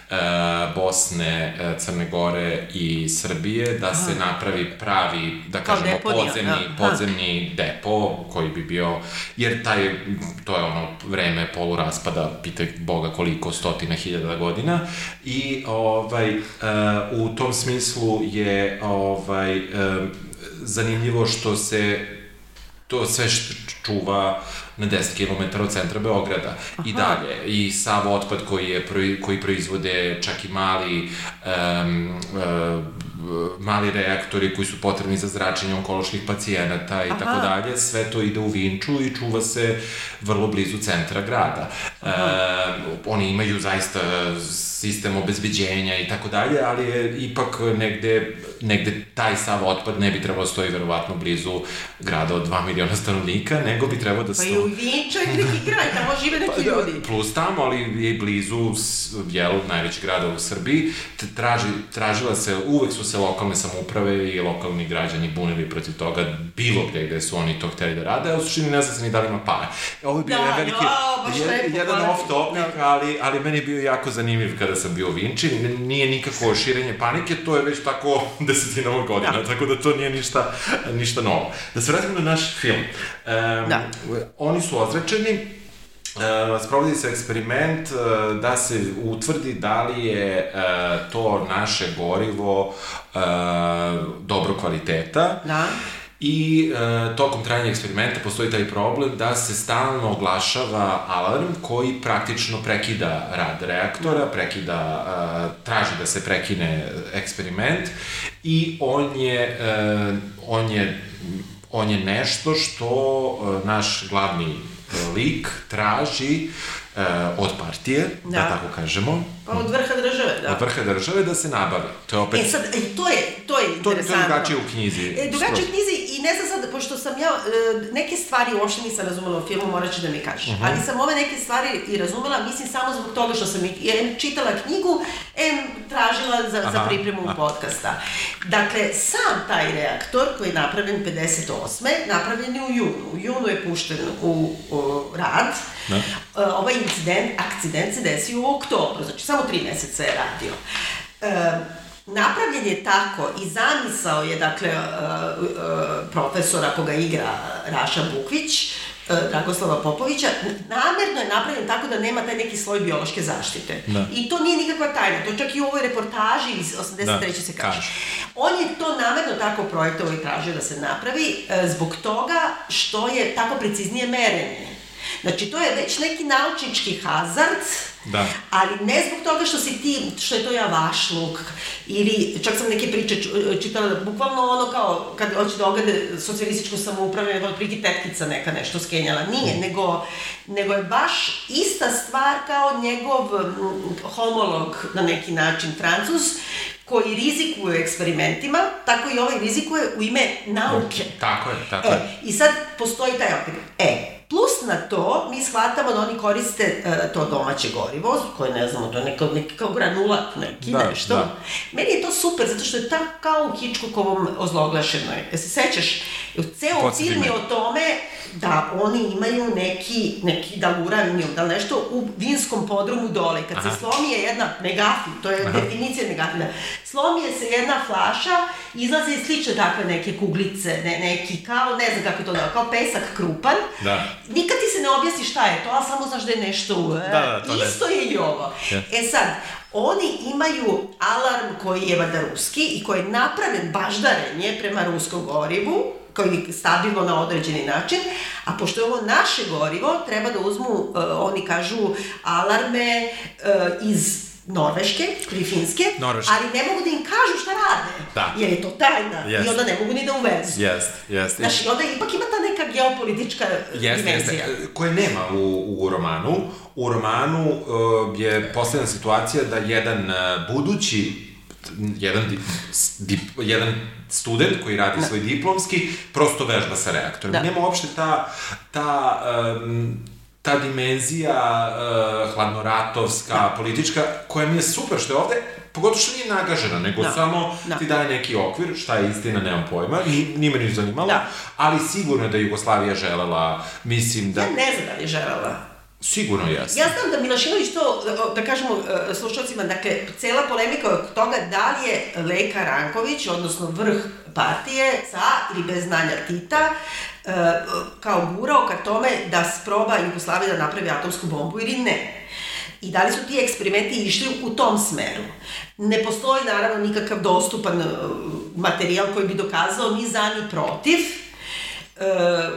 Bosne, e, Crne Gore i Srbije, da se napravi pravi, da kažemo, deponija, podzemni, da. podzemni depo koji bi bio, jer taj, to je ono vreme poluraspada, pitaj Boga koliko, stotina hiljada godina, i ovaj, uh, u tom smislu je ovaj, uh, zanimljivo što se to sve čuva na 10 km od centra Beograda Aha. i dalje. I sav otpad koji, je, koji proizvode čak i mali um, uh, mali reaktori koji su potrebni za zračenje onkoloških pacijenata i tako dalje, sve to ide u Vinču i čuva se vrlo blizu centra grada. E, oni imaju zaista sistem obezbeđenja i tako dalje, ali je ipak negde, negde taj sav otpad ne bi trebalo da stoji verovatno blizu grada od 2 miliona stanovnika, nego bi trebalo da stoji... Pa i u je neki grad, tamo žive neki pa, da, ljudi. Plus tamo, ali je blizu, jel, najveći grada u Srbiji, traži, tražila se, uvek su se lokalne samouprave i lokalni građani bunili protiv toga bilo gde gde su oni to hteli da rade, a u suštini ne znam se ni da li ima para. Ovo je bio da, veliki, jo, je, jedan off topic, da. ali, ali meni je bio jako zanimljiv kada sam bio u Vinči, nije nikako širenje panike, to je već tako desetinama godina, da. tako da to nije ništa, ništa novo. Da se vratimo na naš film. Um, da. Oni su ozrečeni, Uh, sprovodi se eksperiment uh, da se utvrdi da li je uh, to naše gorivo uh, dobro kvaliteta. Da. I e, tokom trajanja eksperimenta postoji taj problem da se stalno oglašava alarm koji praktično prekida rad reaktora, prekida, e, traži da se prekine eksperiment i on je, e, on je, on je nešto što e, naš glavni lik traži e, od partije, da. da tako kažemo. Pa od vrha države, da. Od vrha države da se nabavi. To je opet... E sad, e, to je, to je interesantno. To je drugačije u knjizi. E, drugačije u knjizi i ne znam sad, pošto sam ja, e, neke stvari uopšte nisam razumela u filmu, morat ću da mi kažeš. Uh mhm. -huh. Ali sam ove neke stvari i razumela, mislim samo zbog toga što sam em čitala knjigu, em tražila za, Aha. za pripremu Aha. podcasta. Dakle, sam taj reaktor koji je napravljen 58. napravljen je u junu. U junu je pušten u, u rad. Da. E, ovaj incident, akcident se desio u oktobru, znači samo tri meseca je radio. E, napravljen je tako i zamisao je, dakle, e, e, profesora koga igra Raša Bukvić, Dragoslava Popovića, namerno je napravljen tako da nema taj neki sloj biološke zaštite. Da. I to nije nikakva tajna, to čak i u ovoj reportaži iz 83. Da. se kaže. kaže. On je to namerno tako projektovao i tražio da se napravi zbog toga što je tako preciznije merenje. Znači, to je već neki naučnički hazard, Da. ali ne zbog toga što si ti, što je to javašluk, ili čak sam neke priče čitala, bukvalno ono kao, kad hoće da ogade socijalističko samoupravljanje, da otprilike tetkica neka nešto skenjala. Nije, nego, nego je baš ista stvar kao njegov mm, homolog, na neki način, francuz, koji rizikuje eksperimentima, tako i ovaj rizikuje u ime nauke. Tako je, tako E, je. i sad postoji taj okvir. E, plus na to, mi shvatamo da oni koriste e, to domaće gorivo, koje ne znamo, to je neka, neka kao granulat neki, Da, nešto. da. Meni je to super, zato što je ta kao u Hitchcockovom ozloglašenoj. E se sećaš, ceo film je o tome da oni imaju neki, neki da li uranijum, da nešto u vinskom podrumu dole. Kad se slomije jedna megafin, to je definicija megafina, slomije se jedna flaša, izlaze i slične takve neke kuglice, ne, neki kao, ne znam kako to da, kao pesak krupan. Da. Nikad ti se ne objasni šta je to, a samo znaš da je nešto u... Da, da, to ne- Isto je i ovo. Ja. E sad, oni imaju alarm koji je valjda ruski i koji je napravljen baždarenje prema ruskom gorivu, koji je stabilno na određeni način, a pošto je ovo naše gorivo, treba da uzmu, uh, oni kažu, alarme uh, iz Norveške ili Finske, Norveške. ali ne mogu da im kažu šta rade, Da. jer je to tajna Jest. i onda ne mogu ni da uvezu. Jest, jest. Znaš, i onda ipak ima ta neka geopolitička Jeste, dimenzija. jeste. Koje nema u, u romanu. U romanu uh, je posljedna situacija da jedan uh, budući jedan, di, s- dip, jedan student koji radi svoj diplomski prosto vežba sa reaktorom. Da. Nema uopšte ta, ta um, ta dimenzija uh, hladnoratovska, politička, koja mi je super što je ovde, pogotovo što nije nagažena, nego Da. samo Da. ti daje neki okvir, šta je istina, nemam pojma, ni, nije me ni zanimalo, Da. ali sigurno je da Jugoslavija želela, mislim da... Ja ne znam da li je želela. Sigurno jeste. Ja znam da Milošinović to, da kažemo e, slušalcima, dakle, cela polemika oko toga da li je Leka Ranković, odnosno vrh partije, sa ili bez znanja Tita, kao gurao ka tome da sproba Jugoslavija da napravi atomsku bombu ili ne. I da li su ti eksperimenti išli u tom smeru? Ne postoji naravno nikakav dostupan e, materijal koji bi dokazao ni za ni protiv, e,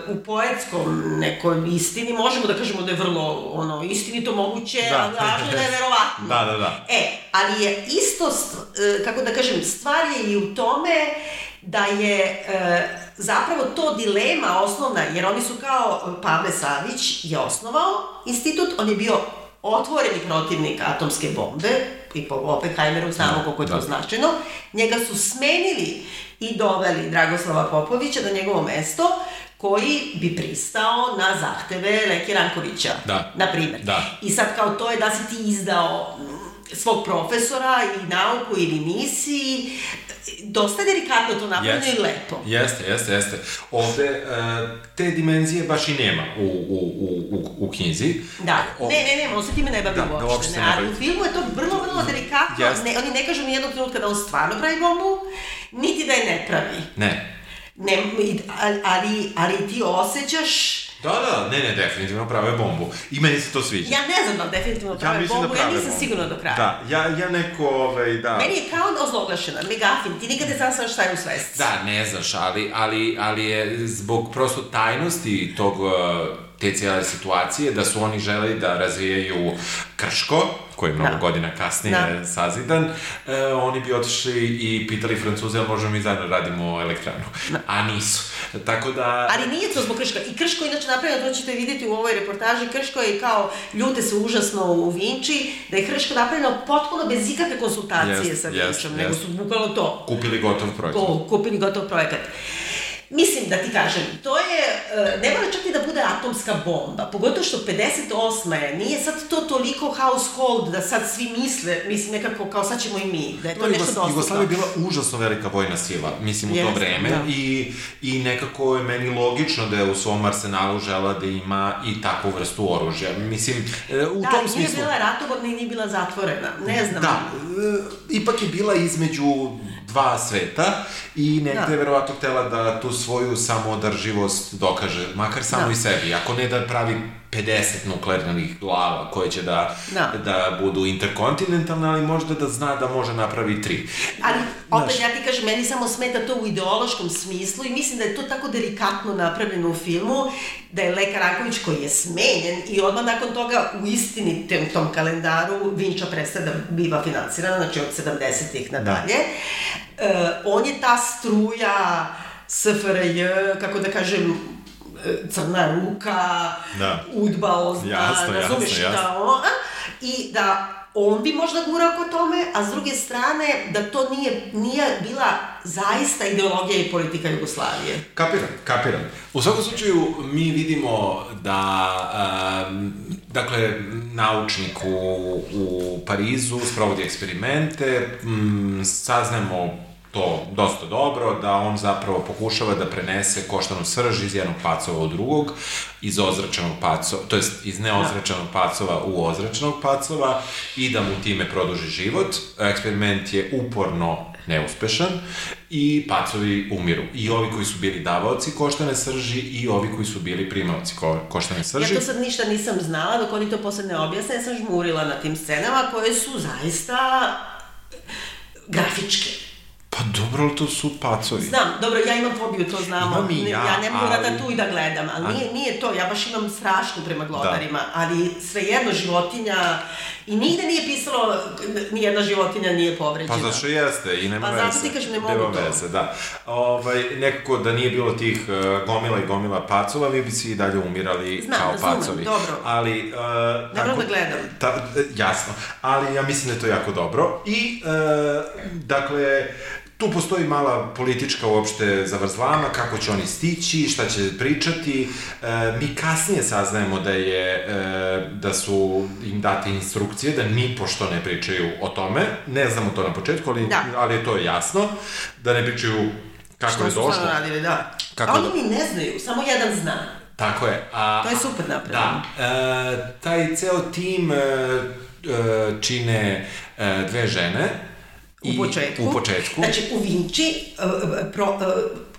u poetskom nekoj istini možemo da kažemo da je vrlo ono istinito moguće, Da. ali važno da je verovatno. Da, da, da. E, ali je isto, st- e, kako da kažem, stvar je i u tome da je e, zapravo to dilema osnovna, jer oni su kao Pavle Savić je osnovao institut, on je bio otvoreni protivnik atomske bombe, i po Oppenheimeru znamo koliko je to da. značajno, njega su smenili i doveli Dragoslava Popovića na njegovo mesto, koji bi pristao na zahteve Leki Rankovića, Da. na primjer. Da. I sad kao to je da si ti izdao svog profesora i nauku ili nisi, dosta je delikatno to napravljeno i lepo. Jeste, jeste, jeste. Ovde e, te dimenzije baš i nema u, u, u, u, u knjizi. Da, O- ne, ne, ne, on se time ne bavi Da, da, uopšte, uopšte se ne, ne ali u filmu je to vrlo, vrlo delikatno, Jeste. ne, oni ne kažu ni jednog trenutka da on stvarno pravi bombu, niti da je ne pravi. Ne. Ne, ali, ali, ali ti osjećaš, Da, da, ne, ne, definitivno prave bombu. I meni se to sviđa. ja ne znam da definitivno prave mislim bombu, da ja prave nisam bombu. sigurna do kraja. Da, ja, ja neko, ovaj, da... Meni je kao ozloglašena, megafin, ti nikad ne znaš šta je u svesci. Da, ne znaš, ali, ali, ali je zbog prosto tajnosti tog, uh, te cijele situacije, da su oni želeli da razvijaju Krško, koji je mnogo Da. godina kasnije Da. sazidan, e, oni bi otišli i pitali Francuze, ali možemo mi zajedno radimo elektranu. A nisu. Tako da... Ali nije to zbog Krška. I Krško inače napravljeno, to ćete vidjeti u ovoj reportaži, Krško je kao ljute se užasno u Vinči, da je Krško napravljeno potpuno bez ikakve konsultacije Jest, sa Vinčom, nego jest. su bukvalno to. Kupili gotov. To, kupili gotov projekat. Mislim da ti kažem, to je, e, ne mora čak i da bude atomska bomba, pogotovo što 58. je, nije sad to toliko household da sad svi misle, mislim nekako kao sad ćemo i mi, da je to To nešto dostupno. Jugoslavija je bila užasno velika vojna sila, mislim, u to Jeste, vreme da. i, i nekako je meni logično da je u svom arsenalu žela da ima i takvu vrstu oružja. Mislim, e, u da, tom nije smislu... bila ratoborna i nije bila zatvorena, ne znam. Da, ipak je bila između dva sveta i negde Da. je verovatno htela da tu svoju samoodrživost dokaže, makar samo Da. i sebi. Ako ne da pravi 50 nuklearnih glava koje će da, Da. da budu interkontinentalne, ali možda da zna da može napravi tri. Ali, opet, Znaš, ja ti kažem, meni samo smeta to u ideološkom smislu i mislim da je to tako delikatno napravljeno u filmu, da je Leka Ranković koji je smenjen i odmah nakon toga u istinitem tom kalendaru Vinča prestaje da biva finansirana, znači od 70-ih nadalje. E, on je ta struja SFRJ, kako da kažem, crna ruka, Da. udbaozna, Jasno, razumeš jasno, jasno. da ono, a? i da on bi možda gurao oko tome, a s druge strane da to nije, nije bila zaista ideologija i politika Jugoslavije. Kapiram, kapiram. U svakom slučaju, mi vidimo da, um, dakle, naučnik u, u Parizu sprovodi eksperimente, mm, saznamo to dosta dobro, da on zapravo pokušava da prenese koštanu srž iz jednog pacova u drugog, iz ozračenog pacova, to jest iz neozračenog pacova u ozračenog pacova i da mu time produži život. Eksperiment je uporno neuspešan i pacovi umiru. I ovi koji su bili davaoci koštane srži i ovi koji su bili primaoci ko, koštane srži. Ja to sad ništa nisam znala, dok oni to posle ne objasne, ja sam žmurila na tim scenama koje su zaista grafičke. Pa dobro, ali to su pacovi. Znam, dobro, ja imam fobiju, to znamo. Imam i ja, ja ne mogu ali- Ratatouille da gledam, ali Ali- nije, nije to, ja baš imam strašnu prema glodarima, Da. ali svejedno životinja, i nigde nije pisalo, nijedna životinja nije povređena. Pa zašto jeste i nema Pa veze. zato ti kažem, ne mogu Nema to. veze, da. Ovaj, nekako da nije bilo tih uh, gomila i gomila pacova, vi bi si i dalje umirali Znam, kao razumem, pacovi. dobro. Ali, uh, Ne moram da gledam. Ta, e, jasno, ali ja mislim da je to jako dobro. I, uh, dakle, tu postoji mala politička uopšte zavrzlama, kako će oni stići, šta će pričati. E, mi kasnije saznajemo da je, e, da su im date instrukcije da ni pošto ne pričaju o tome. Ne znamo to na početku, ali, Da. ali je to jasno. Da ne pričaju kako Što je su došlo. stvarno radili, da. Kako a oni da- ni ne znaju, samo jedan zna. Tako je. A, To je super napravljeno. Da. E, taj ceo tim e, e, čine e, dve žene. U početku. U početku. Znači, u Vinči uh, pro, uh,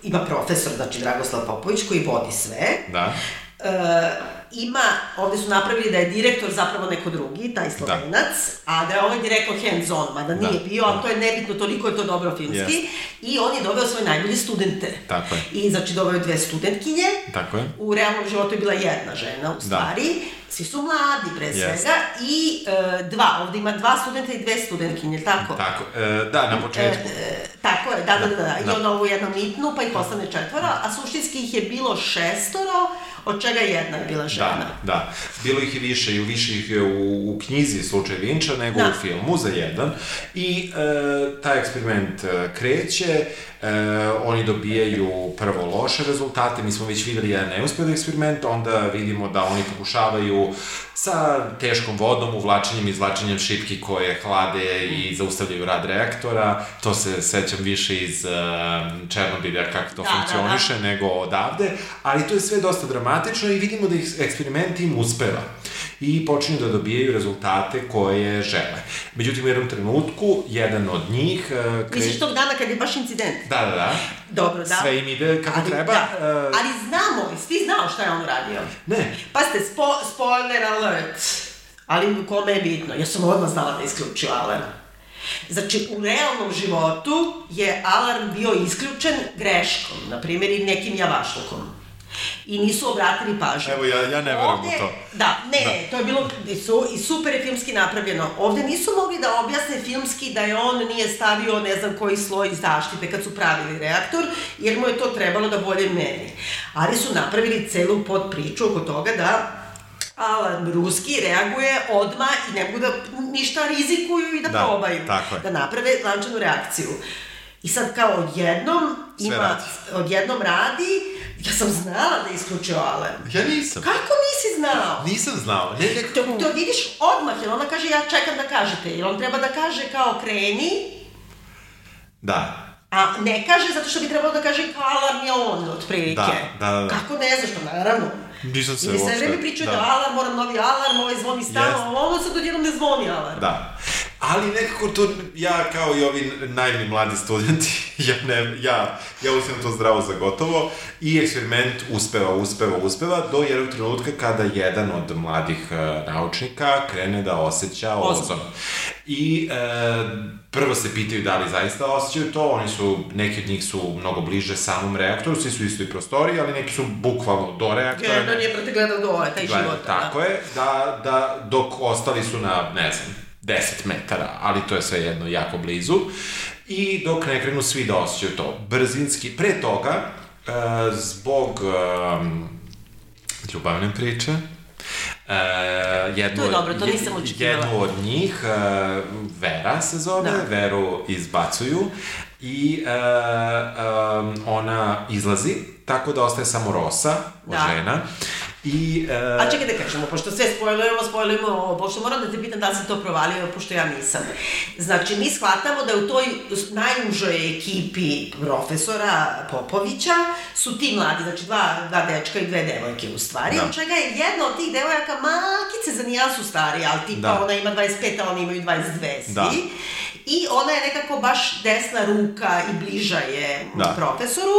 ima profesor, znači Dragoslav Popović, koji vodi sve. Da. Uh, ima, ovde su napravili da je direktor zapravo neko drugi, taj slovenac, a da je ovaj direktor hands on, mada nije Da. bio, ali to je nebitno, toliko je to dobro filmski. Jeste. I on je doveo svoje najbolje studente. Tako je. I znači doveo dve studentkinje. Tako je. U realnom životu je bila jedna žena, u stvari. Svi su mladi, pre svega. Jeste. I e, dva, ovde ima dva studenta i dve studentkinje, tako? Tako. E, da, na početku. E, tako je, da, da, da, da. I Da. onda ovu jednom mitnu, pa ih ostane četvora, a suštinski ih je bilo šestoro, od čega jedna je bila žena. Da, da. Bilo ih i više i više ih je u, u knjizi slučaj Vinča nego Da. u filmu za jedan. I e, taj eksperiment e, kreće, e, oni dobijaju prvo loše rezultate, mi smo već videli jedan neuspeli eksperiment, onda vidimo da oni pokušavaju sa teškom vodom, uvlačenjem i izvlačenjem šipki koje hlade i zaustavljaju rad reaktora. To se sećam više iz uh, Černobilja kako to Da, funkcioniše da, nego odavde, ali to je sve dosta dramatično i vidimo da ih eksperiment im uspeva i počinju da dobijaju rezultate koje žele. Međutim, u jednom trenutku, jedan od njih... Uh, kre... Misliš tog dana kad je baš incident? Da, da, da. Dobro, da. Sve im ide kako ali, treba. Da. e, Ali znamo, ti znao šta je on radio? Ne, Pazite, spo, spoiler alert. Ali kome je bitno? Ja sam odmah znala da je isključio alarm. Znači, u realnom životu je alarm bio isključen greškom, na primjer i nekim javašlukom. I nisu obratili pažnju. Evo, ja- ja ne verujem u to. Da, ne, ne, to je bilo i, su, i super je filmski napravljeno. Ovde nisu mogli da objasne filmski da je on nije stavio ne znam koji sloj zaštite kad su pravili reaktor, jer mu je to trebalo da bolje meri. Ali su napravili celu pod priču oko toga da alarm ruski reaguje odma i ne mogu da ništa rizikuju i da, Da, probaju. Da naprave lančanu reakciju. I sad kao odjednom Sve ima, radi. odjednom radi, ja sam znala da je isključio alarm. ja nisam. Kako nisi znao? Nisam znao. Ne, To, nekako... to vidiš odmah, jer ona kaže ja čekam da kažete, jer on treba da kaže kao kreni, Da. a ne kaže zato što bi trebalo da kaže kao alarm je on, otprilike. Da, da, da. Kako ne znaš, pa naravno. Nisam se Ili sve uopšte- vreme pričaju da. da. alarm, moram novi alarm, ovaj zvoni stalno, Jeste. a ovo sad odjednom ne zvoni alarm. Da. Ali nekako to, ja kao i ovi naivni mladi studenti, ja, ne, ja, ja uzimam to zdravo za gotovo i eksperiment uspeva, uspeva, uspeva do jednog trenutka kada jedan od mladih uh, naučnika krene da osjeća Ozon. I e, prvo se pitaju da li zaista osjećaju to, oni su, neki od njih su mnogo bliže samom reaktoru, svi su u istoj prostoriji, ali neki su bukvalno do reaktora. Jedan je prate gledao dole, taj Gleda, život. Tako je, da, da, dok ostali su na, ne znam, 10 metara, ali to je sve jedno jako blizu. I dok ne krenu svi da osjećaju to. Brzinski, pre toga, e, zbog e, ljubavne priče, E, jednu, To je dobro, to nisam očekivala. Jednu od njih, e, Vera se zove, Da. Veru izbacuju i e, um, ona izlazi, tako da ostaje samo Rosa, Da. žena. I, e, A čekaj da kažemo, pošto sve spojlerujemo ovo, pošto moram da te pitam da li se to provalio, pošto ja nisam. Znači, mi shvatamo da u toj najužoj ekipi profesora Popovića su ti mladi, znači dva, dva dečka i dve devojke u stvari, Da. od čega je jedna od tih devojaka malkice za nijansu starija, ali tipa Da. ona ima 25, a oni imaju 22 svi. Da. I ona je nekako baš desna ruka i bliža je Da. profesoru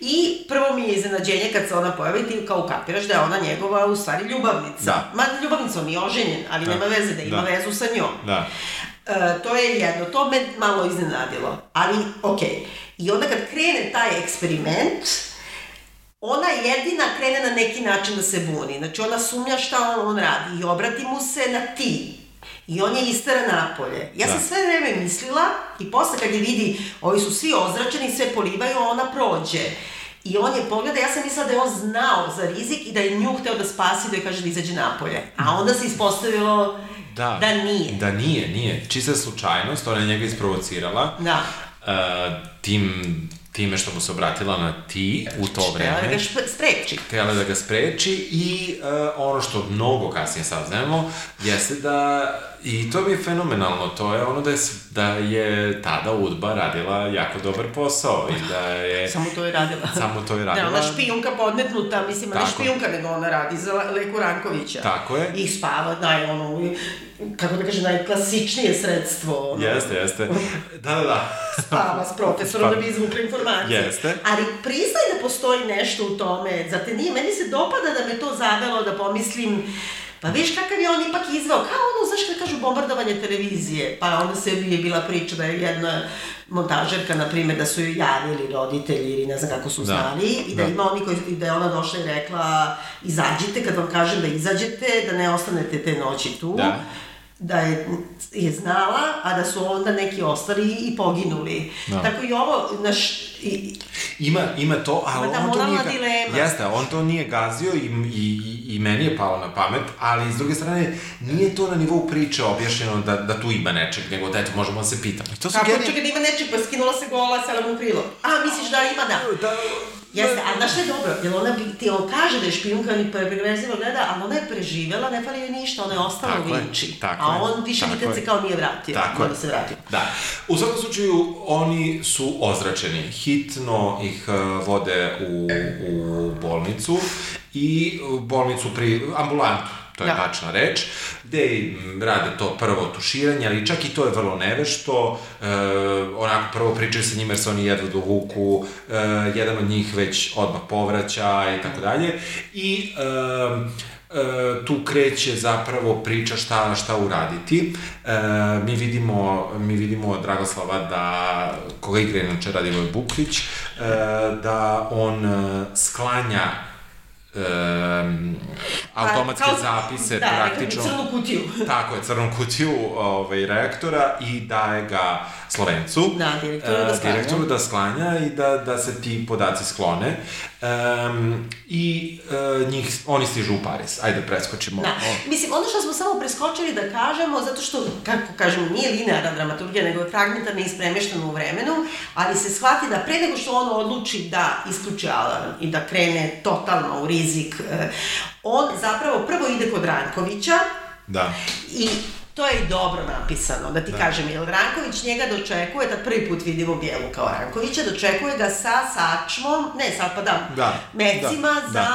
i prvo mi je iznenađenje kad se ona pojavi ti kao ukapiraš da je ona njegova u stvari ljubavnica. Da. Ma ljubavnica, on nije oženjen, ali Da. nema veze da ima Da. vezu sa njom. Da. E, to je jedno, to me malo iznenadilo. Ali, okej. I onda kad krene taj eksperiment, ona jedina krene na neki način da se buni. Znači, ona sumnja šta on, on radi i obrati mu se na ti. I on je istara napolje. Ja sam Da. sve vreme mislila i posle kad je vidi, ovi su svi ozračeni, sve polivaju, ona prođe. I on je pogleda, ja sam mislila da je on znao za rizik i da je nju hteo da spasi, da je kaže da izađe napolje. A onda se ispostavilo Da. da nije. Da nije, nije. Čista slučajnost, ona je njega isprovocirala. Da. Uh, tim, time što mu se obratila na ti u to Htela da vreme. ga šp- spreči. htjela da ga spreči i uh, ono što mnogo kasnije saznajemo jeste da i to mi je fenomenalno, to je ono da je, da je tada Udba radila jako dobar posao i da je Samo to je radila. samo to je Da, radila. ona špijunka podmetnuta, mislim, Tako. špijunka, nego ona radi za Le- Leku Rankovića. Tako je. I spava, naj, ono, kako da kažem, najklasičnije sredstvo. Ono, Jeste, jeste. Da, da, da. Spava s profesorom da bi izvukli informacije. Jeste. Ali priznaj da postoji nešto u tome, zar te nije, meni se dopada da me to zavelo da pomislim, Pa viš kakav je on ipak izveo, kao ono, znaš kada kažu bombardovanje televizije, pa onda se je bila priča da je jedna montažerka, na primjer, da su joj javili roditelji ili ne znam kako su Da. znali i da, Da. ima oni koji, da je ona došla i rekla izađite, kad vam kažem da izađete, da ne ostanete te noći tu. Da. Da je, je znala, a da su onda neki ostali i poginuli. Da. Tako i ovo, naš, i, Ima, ima to, ali Ima ta on to nije... dilema. Jeste, on to nije gazio i, i, i- meni je palo na pamet, ali s druge strane, nije to na nivou priče objašnjeno da, da tu ima nečeg, nego da eto, možemo da se pitamo. I to su kako, genijal- čekaj, da ima nečeg, pa skinula se gola, sela mu u prilog. A, misliš da ima, da. Da, Jeste, a znaš što je dobro? Jer ona, bi- ti, on kaže da je špijunka, ni prevezivo gleda, ali ona je preživela, ne fali joj ništa, ona je ostala Tako u je, Vinči. tako a je, on više nikad je. se kao nije vratio. Tako je. se vratio. Da. U svakom slučaju, oni su ozračeni. Hitno ih uh, vode u, u bolnicu i bolnicu pri ambulantu, to je Da. tačna reč, gde rade to prvo tuširanje, ali čak i to je vrlo nevešto, e, onako prvo pričaju sa njima jer se oni jedva dovuku, e, jedan od njih već odmah povraća i tako dalje, i e, E, tu kreće zapravo priča šta, šta uraditi. E, mi vidimo, mi vidimo Dragoslava da, koga igra inače Radivoj Buklić, e, da on e, sklanja e, automatske kao- zapise da, praktično. Da, crnu kutiju. Tako je, crnu kutiju ovaj, reaktora i daje ga Slovencu. Da, direktoru da e, sklanja. direktoru da sklanja i da, da se ti podaci sklone. Um, I e, njih, oni stižu u Pariz. Ajde, preskočimo. Da. O, Mislim, ono što smo samo preskočili da kažemo, zato što, kako kažemo, nije linearna dramaturgija, nego je fragmentarna i ispremeštena u vremenu, ali se shvati da pre nego što on odluči da isključi alarm i da krene totalno u rizik, eh, on zapravo prvo ide kod Rankovića Da. i to je i dobro napisano, da ti Da. kažem, jer Ranković njega dočekuje, da prvi put vidimo Bijelu kao Rankovića, dočekuje ga sa sačmom, ne sad pa da, Da, mecima da, za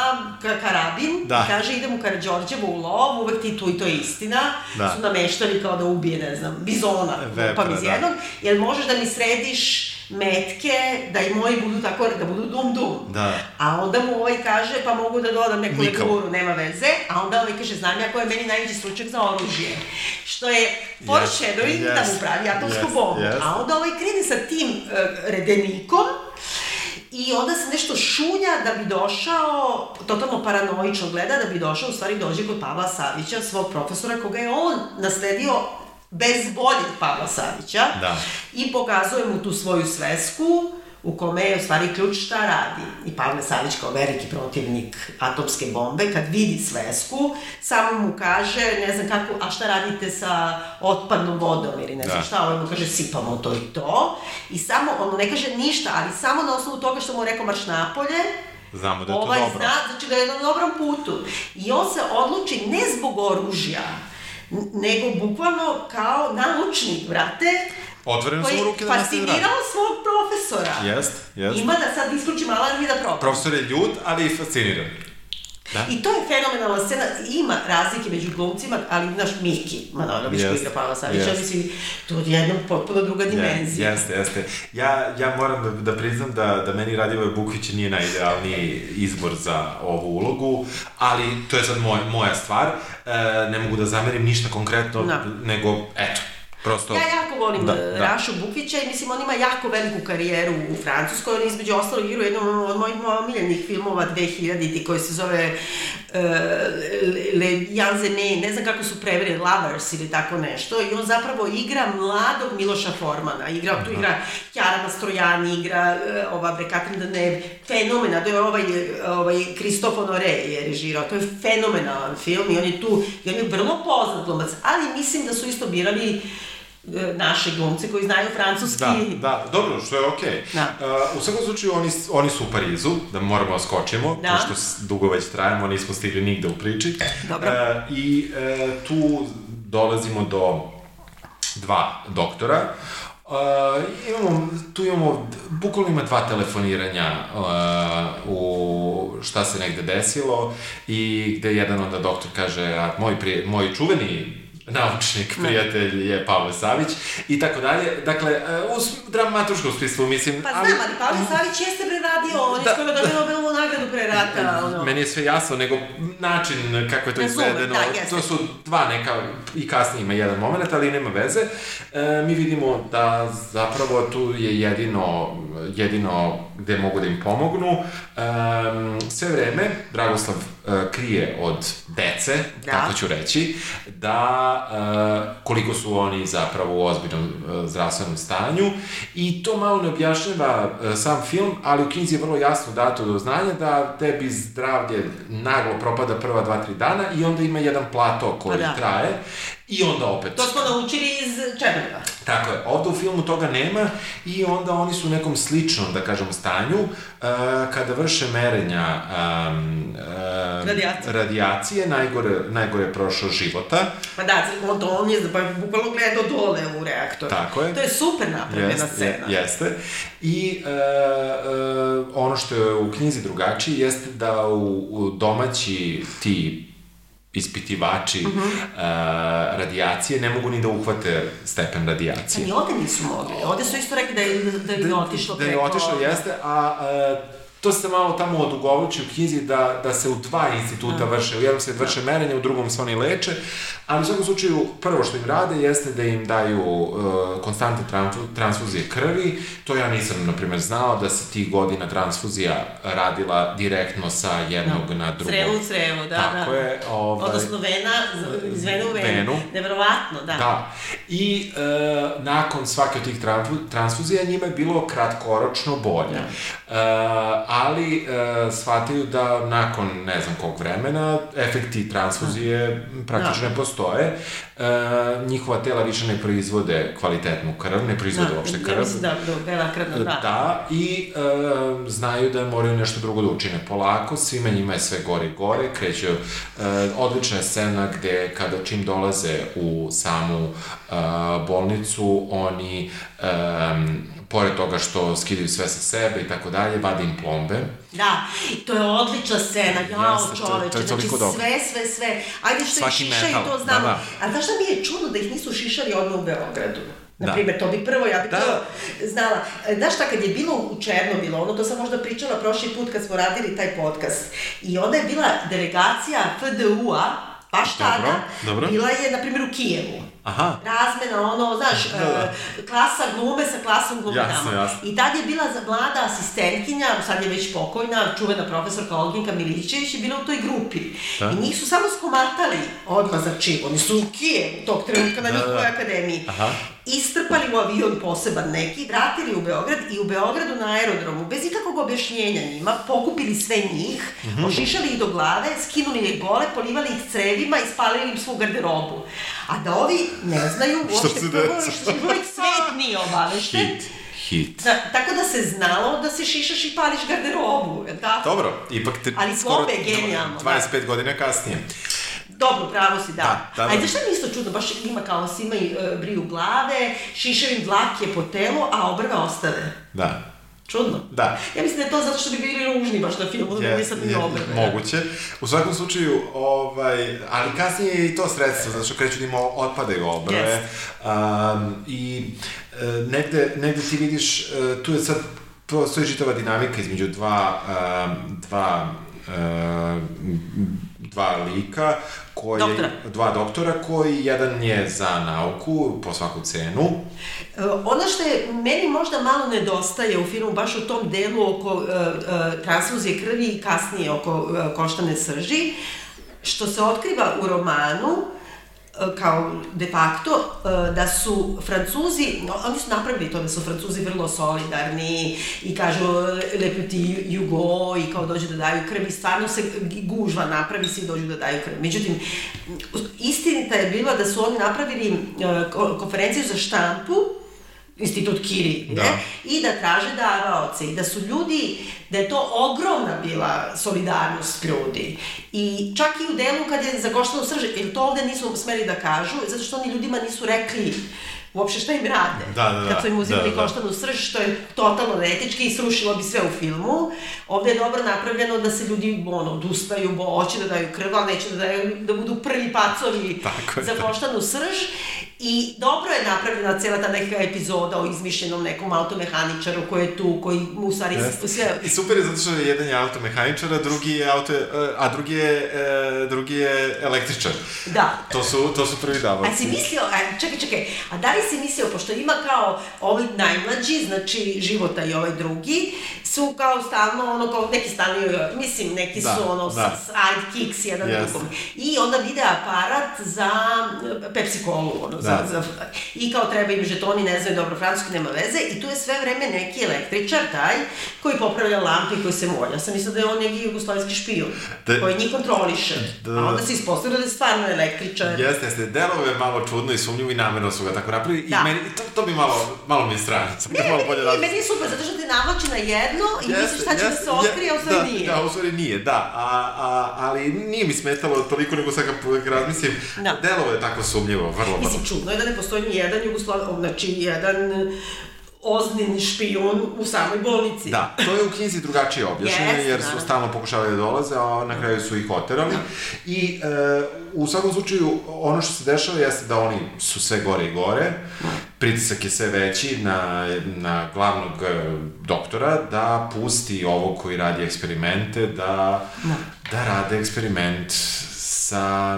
ka- karabin, Da. i kaže idem u Karadžorđevo u lov, uvek ti tu i to je istina, Da. su nameštali kao da ubije, ne znam, bizona, pa iz da. jednog, jer možeš da mi središ metke, da i moji budu tako, da budu dum dum. Da. A onda mu ovaj kaže, pa mogu da dodam neku leguru, nema veze, a onda ovaj kaže, znam ja ko je meni najveći stručnjak za oružje. Što je foreshadowing Yes, da mu pravi atomsku yes, bombu. yes. A onda ovaj krene sa tim uh, redenikom, I onda se nešto šunja da bi došao, totalno paranoično gleda, da bi došao, u stvari dođe kod Pavla Savića, svog profesora, koga je on nasledio bez boljeg Pavla Savića. Da. I pokazuje mu tu svoju svesku, u kome je u stvari ključ šta radi. I Pavle Savić kao veliki protivnik atomske bombe, kad vidi svesku, samo mu kaže, ne znam kako, a šta radite sa otpadnom vodom ili ne znam Da. šta, ovaj mu kaže sipamo to i to. I samo, on ne kaže ništa, ali samo na osnovu toga što mu je rekao marš napolje, Znamo da je to ovaj dobro. zna, znači da je na dobrom putu. I on se odluči ne zbog oružja, nego bukvalno kao naučnik, brate, Otvoreno su mu ruke da nastavi fascinirao rad. svog profesora. Jest, jest. Ima da sad isključim alarm i da probam. Profesor je ljud, ali i fasciniran. Da? I to je fenomenalna scena, ima razlike među glumcima, ali naš Miki Manojlović koji Jest, igra Pavla Savića, jest. mislim, to je jedna potpuno druga dimenzija. Je, jeste, jeste. Ja, ja moram da, da priznam da, da meni Radivoj Bukvić nije najidealniji izbor za ovu ulogu, ali to je sad moj, moja stvar. E, ne mogu da zamerim ništa konkretno, Da. nego, eto, prosto... Ja jako volim Da, da, da. Rašu Bukvića i mislim on ima jako veliku karijeru u Francuskoj, on je između ostalog igra u jednom od mojih omiljenih filmova 2000-ti koji se zove uh, Le Janzene, ne znam kako su preveli, Lovers ili tako nešto. I on zapravo igra mladog Miloša Formana, igra, tu igra Chiara Mastrojani, igra uh, ova bre Catherine Deneuve, fenomena, to je ovaj, ovaj Christophe Honoré je režirao, to je fenomenalan film i on je tu, i on je vrlo poznat glumac, ali mislim da su isto birali e, naše glumce koji znaju francuski. Da, da, dobro, što je okej. Da. Uh, u svakom slučaju, oni, oni su u Parizu, da moramo da skočimo, Da. pošto dugo već trajamo, nismo stigli nigde u priči. Dobro. Uh, I uh, tu dolazimo do dva doktora. Uh, imamo, tu imamo, bukvalno ima dva telefoniranja uh, u šta se negde desilo i gde jedan onda doktor kaže, a moj, prije, moj čuveni naučnik, prijatelj je Pavle Savić i tako dalje. Dakle, uh, u dramaturškom smislu, mislim... Pa znam, ali Pavle Savić jeste preradio, on je Da, skoro dobio Nobelovu nagradu pre rata, ono. Meni je sve jasno, nego način kako je to Razumem, izvedeno, da, to su dva neka, i kasnije ima jedan moment, ali nema veze. E, mi vidimo da zapravo tu je jedino, jedino gde mogu da im pomognu. E, sve vreme Dragoslav e, krije od dece, Da. tako ću reći, da e, koliko su oni zapravo u ozbiljnom e, zdravstvenom stanju i to malo ne objašnjava e, sam film, ali u knjizi je vrlo jasno dato do znanja da tebi zdravlje naglo propada prva dva, tri dana i onda ima jedan plato koji Pa da. traje i onda opet To smo naučili iz Černoga. Tako je, ovde u filmu toga nema i onda oni su u nekom sličnom, da kažem, stanju, uh, kada vrše merenja um, uh, Radijacije. radijacije najgore, najgore je prošao života. Pa da, on, to on je pa, bukvalno gledao dole u reaktor. Tako je. To je super napravljena Jest, scena. je- jeste. I e, e, ono što je u knjizi drugačije jeste da u, u domaći ti ispitivači Mhm. e, radijacije ne mogu ni da uhvate stepen radijacije. Ni ovde nisu mogli. Ovde su isto rekli da je, da je otišlo da je otišlo, jeste, a e, to se malo tamo odugovlači u knjizi da, da se u dva instituta vrše, u jednom se vrše merenje, u drugom se oni leče, ali u svakom slučaju prvo što im rade jeste da im daju e, konstantne transfu- transfuzije krvi, to ja nisam, na primjer, znao da se tih godina transfuzija radila direktno sa jednog na drugo. Crevo u da, Tako da. je, ovaj, Odnosno vena, iz vene u venu. Venu. Neverovatno, da. Da. I e, nakon svake od tih transfuzija njima je bilo kratkoročno bolje. E, ali e, shvataju da nakon ne znam kog vremena efekti transfuzije praktično ne postoje. e, njihova tela više ne proizvode kvalitetnu krv, ne proizvode Da, uopšte ja krv. mislim da, da, bela krvna, da. Da, i e, znaju da moraju nešto drugo da učine polako, svima njima je sve gore i gore, kreću, e, odlična je scena gde kada čim dolaze u samu e, bolnicu, oni, e, pored toga što skidaju sve sa sebe i tako dalje, vade im plombe. Da, i to je odlična scena, jao Jeste, je- čoveče, to je znači dobro. sve, sve, sve. Ajde što Svaki ih šišaju, metal, to znamo. da, A znaš šta mi je čudno da ih nisu šišali odmah u Beogradu? Da. Naprimjer, to bi prvo, ja bih Da. to znala. E, Znaš šta, kad je bilo u Černobilu, ono to sam možda pričala prošli put kad smo radili taj podcast, i onda je bila delegacija FDU-a, baš tada, Dobro, dobro. bila je, na primjer, u Kijevu. Aha. razmena, ono, znaš, Da, da. e, klasa glume sa klasom glumenama. Jasno, jasno. I tad je bila mlada asistentkinja, sad je već pokojna, čuvena profesorka Olginka Milićević je bila u toj grupi. Da. I njih su samo skomatali odmah, znači, oni su u Kijevu tog trenutka na Da, njihovoj da. akademiji. Aha. Istrpali u avion poseban neki, vratili u Beograd i u Beogradu na aerodromu, bez ikakvog objašnjenja njima, pokupili sve njih, Mhm. ošišali ih do glave, skinuli ih gole, polivali ih crevima i spalili im svu garderobu. A da ovi ne znaju uopšte prvo, što uvijek svet nije obavešten. Hit. Hit. Da, tako da se znalo da se šišaš i pališ garderobu, je tako? Dobro, ipak te Ali skoro je genijalno, da. 25 godina kasnije. Dobro, pravo si, da. Da, da, da. Ajde, šta mi isto čudno, baš ima kao si imaju e, briju glave, šišaju im dlake po telu, a obrve ostave. Da. Čudno. Da. Ja mislim da je to zato što bi bili ružni baš na filmu, da bi sad ni obrve. moguće. U svakom slučaju, ovaj, ali kasnije je i to sredstvo, zato što kreću da im otpadaju obrve. Um, I e, negde, negde ti vidiš, e, tu je sad, postoji čitava dinamika između dva, um, dva e, dva lika koji, Doktora. dva doktora koji jedan je za nauku po svaku cenu E, Ono što je meni možda malo nedostaje u filmu, baš u tom delu oko uh, uh, transfuzije krvi i kasnije oko uh, koštane srži, što se otkriva u romanu, kao de facto, uh, da su Francuzi, oni su napravili to da su Francuzi vrlo solidarni i kažu le petit Jugo i kao dođu da daju krv i stvarno se gužva napravi, svi dođu da daju krv. Međutim, istinita je bila da su oni napravili ko- konferenciju za štampu institut Kiri, Da. ne? I da traže davaoce i da su ljudi, da je to ogromna bila solidarnost ljudi. I čak i u delu kad je zakoštano srže, jer to ovde nisu smeli da kažu, zato što oni ljudima nisu rekli uopšte šta im rade. Da, da, da. Kad su im uzimali Da, da. koštanu srž, što je totalno neetički i srušilo bi sve u filmu. Ovde je dobro napravljeno da se ljudi ono, odustaju, bo hoće da daju krv, ali neće da, daju, da budu prvi pacovi Tako je, za da. koštanu srž. I dobro je napravljena cela ta neka epizoda o izmišljenom nekom automehaničaru koji je tu, koji mu u stvari Jeste. sve... I super je zato što je jedan je automehaničar, a drugi je auto, a drugi je, e, drugi je električar. Da. To su, to su prvi A davaoci. si mislio, a, čekaj, čekaj, a da li si mislio, pošto ima kao ovi najmlađi, znači života i ovaj drugi, su kao stalno, ono, kao neki stalni, mislim, neki Da, su ono, da. sidekicks jedan Jeste. drugom. I onda vide aparat za e, Pepsi Colu, ono, Da. za, i kao treba im žetoni, ne znaju dobro francuski, nema veze, i tu je sve vreme neki električar, taj, koji popravlja lampe i koji se molja. Ja sam mislila da je on neki jugoslovenski špijun, Da- koji njih kontroliše. Da. A onda se ispostavilo da je stvarno električar. Jeste, jeste. Delove je malo čudno i sumnjivo i namerno su ga tako napravili. Da. I meni, to, to bi malo, malo mi je strano. Ne, malo meni, bolje razmislio. meni je super, zato što te navlači na jedno i misliš šta će da se otkrije, a u stvari da, nije. Da, u stvari nije, da. A, a, ali nije mi smetalo toliko nego sad kad razmislim. Da. Delovo je tako sumnjivo, vrlo, vrlo. Mislim, čudno je da ne postoji ni jedan Jugoslav, znači jedan oznini špijun u samoj bolnici. Da, to je u knjizi drugačije objašnjeno, Jeste, jer su stalno pokušavali da dolaze, a na kraju su ih oterali. I e, u svakom slučaju, ono što se dešava jeste da oni su sve gore i gore, pritisak je sve veći na, na glavnog e, doktora da pusti ovog koji radi eksperimente, da, da rade eksperiment sa,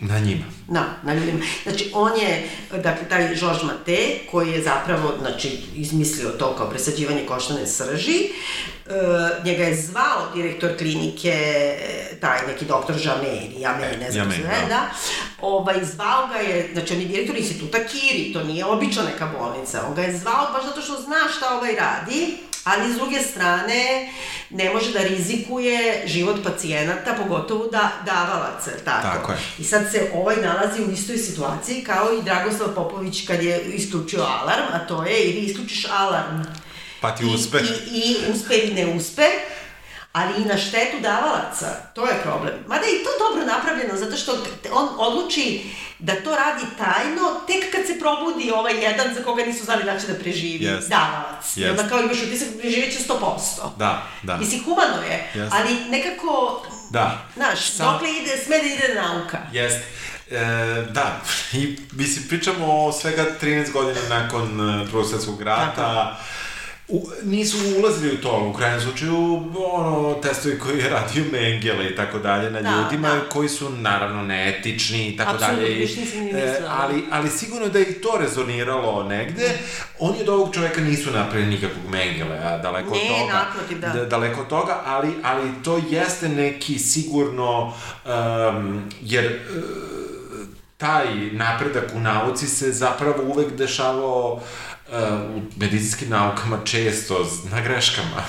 na njima. Da, na ljudima. Znači, on je, dakle, taj Georges Mate, koji je zapravo, znači, izmislio to kao presađivanje koštane srži, e, njega je zvao direktor klinike, e, taj neki doktor Jame, ili Jame, ne znam se da. da. Ovaj, zvao ga je, znači, on je direktor instituta Kiri, to nije obična neka bolnica, on ga je zvao baš zato što zna šta ovaj radi, ali s druge strane ne može da rizikuje život pacijenata, pogotovo da davalaca, jel tako? Tako je. I sad se ovaj nalazi u istoj situaciji kao i Dragoslav Popović kad je isključio alarm, a to je ili isključiš alarm Pa ti I- uspe. I, i uspe i ne uspe, ali i na štetu davalaca. To je problem. Mada je i to dobro napravljeno, zato što on odluči da to radi tajno tek kad se probudi ovaj jedan za koga nisu znali da će da preživi Jest. davalac. I onda kao imaš utisak preživjet će 100%. Da, da. Mislim, humano je, Jest. ali nekako, Da. znaš, Sam- dokle ide, sme da ide nauka. Jeste. E, da, i mislim, pričamo o svega 13 godina nakon e, Prvog svjetskog rata, U, nisu ulazili u to, u krajnjem slučaju, ono, testovi koji je radio Mengele i tako dalje na Da, ljudima, da. koji su naravno neetični i tako dalje. e, ali, ali sigurno da je i to rezoniralo negde. Oni od ovog čoveka nisu napravili nikakvog Mengele, a daleko od Ne, toga. naprotiv, da. daleko od toga, ali, ali to jeste neki sigurno, um, jer e, taj napredak u nauci se zapravo uvek dešavao uh, u medicinskim naukama često na greškama.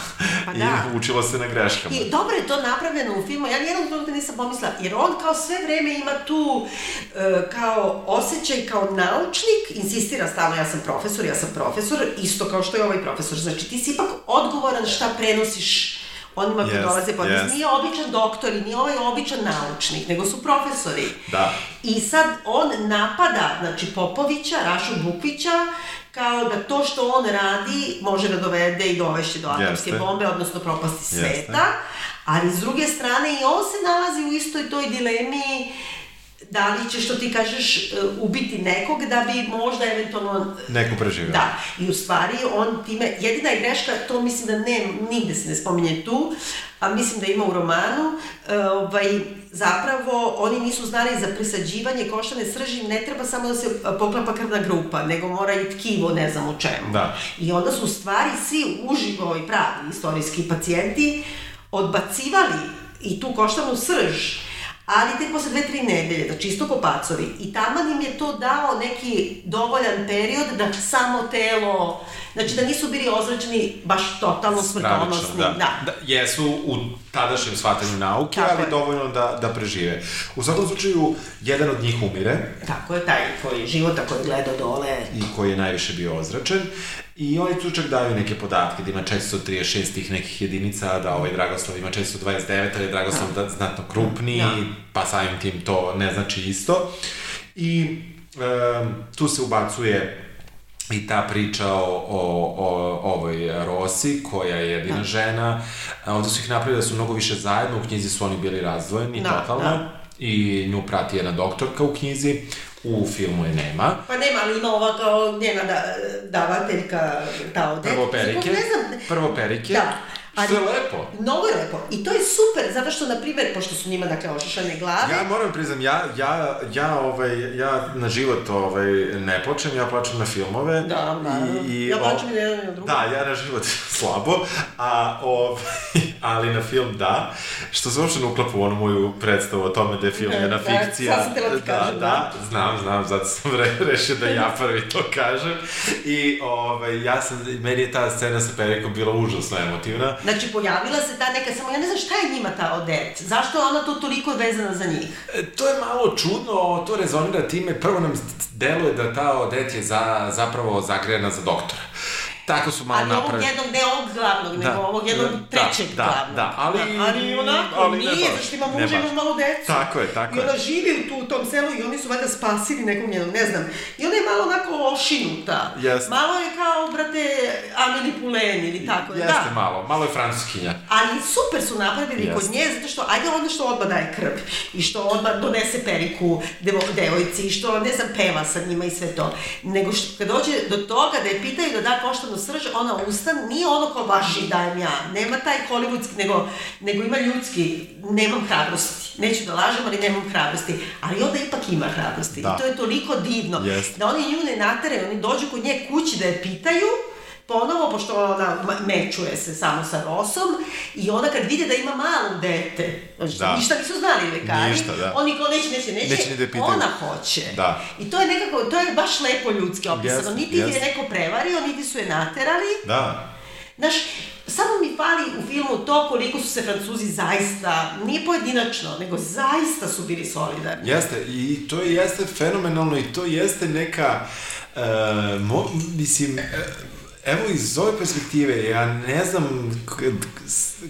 Pa I da. učilo se na greškama. I dobro je to napravljeno u filmu, ja nijednog trenutka nisam pomislila, jer on kao sve vreme ima tu e, kao osjećaj kao naučnik, insistira stalno ja sam profesor, ja sam profesor, isto kao što je ovaj profesor. Znači ti si ipak odgovoran šta prenosiš onima koji Jest, dolaze pod jest. yes. Nije običan doktor i nije ovaj običan naučnik, nego su profesori. Da. I sad on napada, znači Popovića, Rašu Bukvića, kao da to što on radi može da dovede i dovešće do atomske Jeste. bombe, odnosno propasti sveta. Jeste. Ali s druge strane i on se nalazi u istoj toj dilemi da li će, što ti kažeš, e, ubiti nekog da bi možda eventualno Neko preživio. Da, i u stvari on time, jedina je greška, to mislim da ne, nigde se ne spominje tu, a mislim da ima u romanu, e, ovaj, zapravo oni nisu znali za presađivanje koštane srži, ne treba samo da se e, poklapa krvna grupa, nego mora i tkivo, ne znam u čemu. Da. I onda su u stvari svi uživo i pravi istorijski pacijenti odbacivali i tu koštanu srž, ali tek posle dve, tri nedelje, da čisto ko pacovi. I taman im je to dao neki dovoljan period da samo telo, znači da nisu bili ozračeni baš totalno smrtonosni. Stravično, da. da. Jesu u tadašnjem shvatanju nauke, Tako ali je. dovoljno da, da prežive. U svakom slučaju, jedan od njih umire Tako je, taj koji života koji gleda dole. i koji je najviše bio ozračen. I oni tu čak daju neke podatke, da ima 436 tih nekih jedinica, da ovaj Dragoslav ima 429, ali je Dragoslav da. znatno krupniji, Da. pa samim tim to ne znači isto. I um, tu se ubacuje i ta priča o, o, o ovoj Rosi, koja je jedina Da. žena. Ovde su ih napravili da su mnogo više zajedno, u knjizi su oni bili razdvojeni Da, totalno. da. I nju prati jedna doktorka u knjizi, u filmu je nema. Pa nema, ali ima ova kao njena da, davateljka, ta ode. Prvo perike, Ne znam, prvo perike, Da. Što je lepo. Mnogo je lepo. I to je super, zato što, na primjer, pošto su njima, dakle, ošišane glave, Ja moram priznam, ja, ja, ja, ovaj, ja na život ovaj, ne plačem, ja plačem na filmove. Da, naravno. Ja plačem i na jedan i na drugi. Da, ja na život slabo, a, ovaj, ali na film da, što se uopšte ne uklapa u onu moju predstavu o tome da je film Da, jedna da, fikcija. sad sam htela ti da, kažem, da, da. znam, znam, zato sam re, rešio da ja prvi to kažem. I ovaj, ja sam, meni je ta scena sa Perikom bila užasno emotivna. Znači, pojavila se ta neka, samo ja ne znam šta je njima ta odet. Zašto je ona to toliko vezana za njih? E, To je malo čudno, to rezonira time, prvo nam deluje da ta odet je za, zapravo zagrejana za doktora. Tako su malo Ali ovog napravili. jednog, ne ovog glavnog, nego ovog jednog da, trećeg da, glavnog. Da, ali... ali onako, ali nije, baš, zašto ima muža, ima malo decu. Tako je, tako I je. ona živi u, tu, u tom selu i oni su valjda spasili nekog njenog, ne znam. I ona je malo onako ošinuta. Jeste. Malo je kao, brate, Amelie Poulain ili tako. Jeste da. malo, malo je francuskinja. Ali super su napravili Jeste. kod nje, zato što, ajde onda što odmah daje krv i što odmah donese periku devo, devojci i što, ne znam, peva sa njima i sve to. Nego što, kad dođe do toga da je pitaju da da koštanu srž, ona ustan, nije ono kao važi dajem ja, nema taj hollywoodski, nego, nego ima ljudski, nemam hrabrosti. Neću da lažem, ali nemam hrabrosti. Ali onda ipak ima hrabrosti. Da. I to je toliko divno. Jeste. Da oni nju ne nateraju, oni dođu kod nje kući da je pitaju, ponovo, pošto ona mečuje se samo sa Rosom, i onda kad vide da ima malo dete, znači Da. ništa nisu znali lekari, Ništa, da. oni kao neće, neće, neće, Neće ni da ona hoće. Da. I to je nekako, to je baš lepo ljudski opisano, Jeste, niti ih je neko prevario, niti su je naterali, Da. Znaš, samo mi fali u filmu to koliko su se Francuzi zaista, nije pojedinačno, nego zaista su bili solidarni. Jeste, i to je, jeste fenomenalno i to jeste neka, uh, mo, mislim, uh, Evo iz ove perspektive, ja ne znam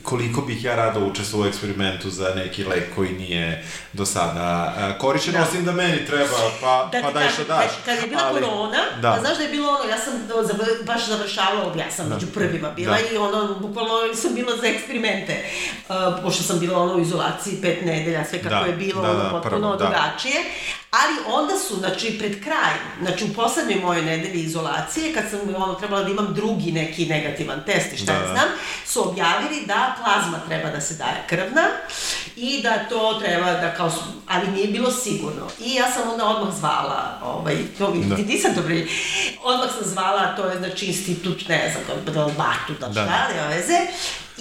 koliko bih ja rado učestvovao u eksperimentu za neki lek koji nije do sada korišćen, da. osim da meni treba, pa, da, pa daj što daš. Kad, kad je bila ali, korona, da. znaš da je bilo ono, ja sam zavr, baš završavala, ja sam da. među prvima bila da. i ono, bukvalno sam bila za eksperimente, uh, pošto sam bila ono u izolaciji pet nedelja, sve kako da. je bilo, da, ono, da, potpuno prvo, da. drugačije, Ali onda su, znači, pred kraj, znači u poslednjoj mojoj nedelji izolacije, kad sam ono, trebala da imam drugi neki negativan test i šta da. znam, su objavili da plazma treba da se daje krvna i da to treba da kao, ali nije bilo sigurno. I ja sam onda odmah zvala, ovaj, to, da. ti nisam dobro, odmah sam zvala, to je znači institut, ne znam, kao Batu, da šta, da. veze,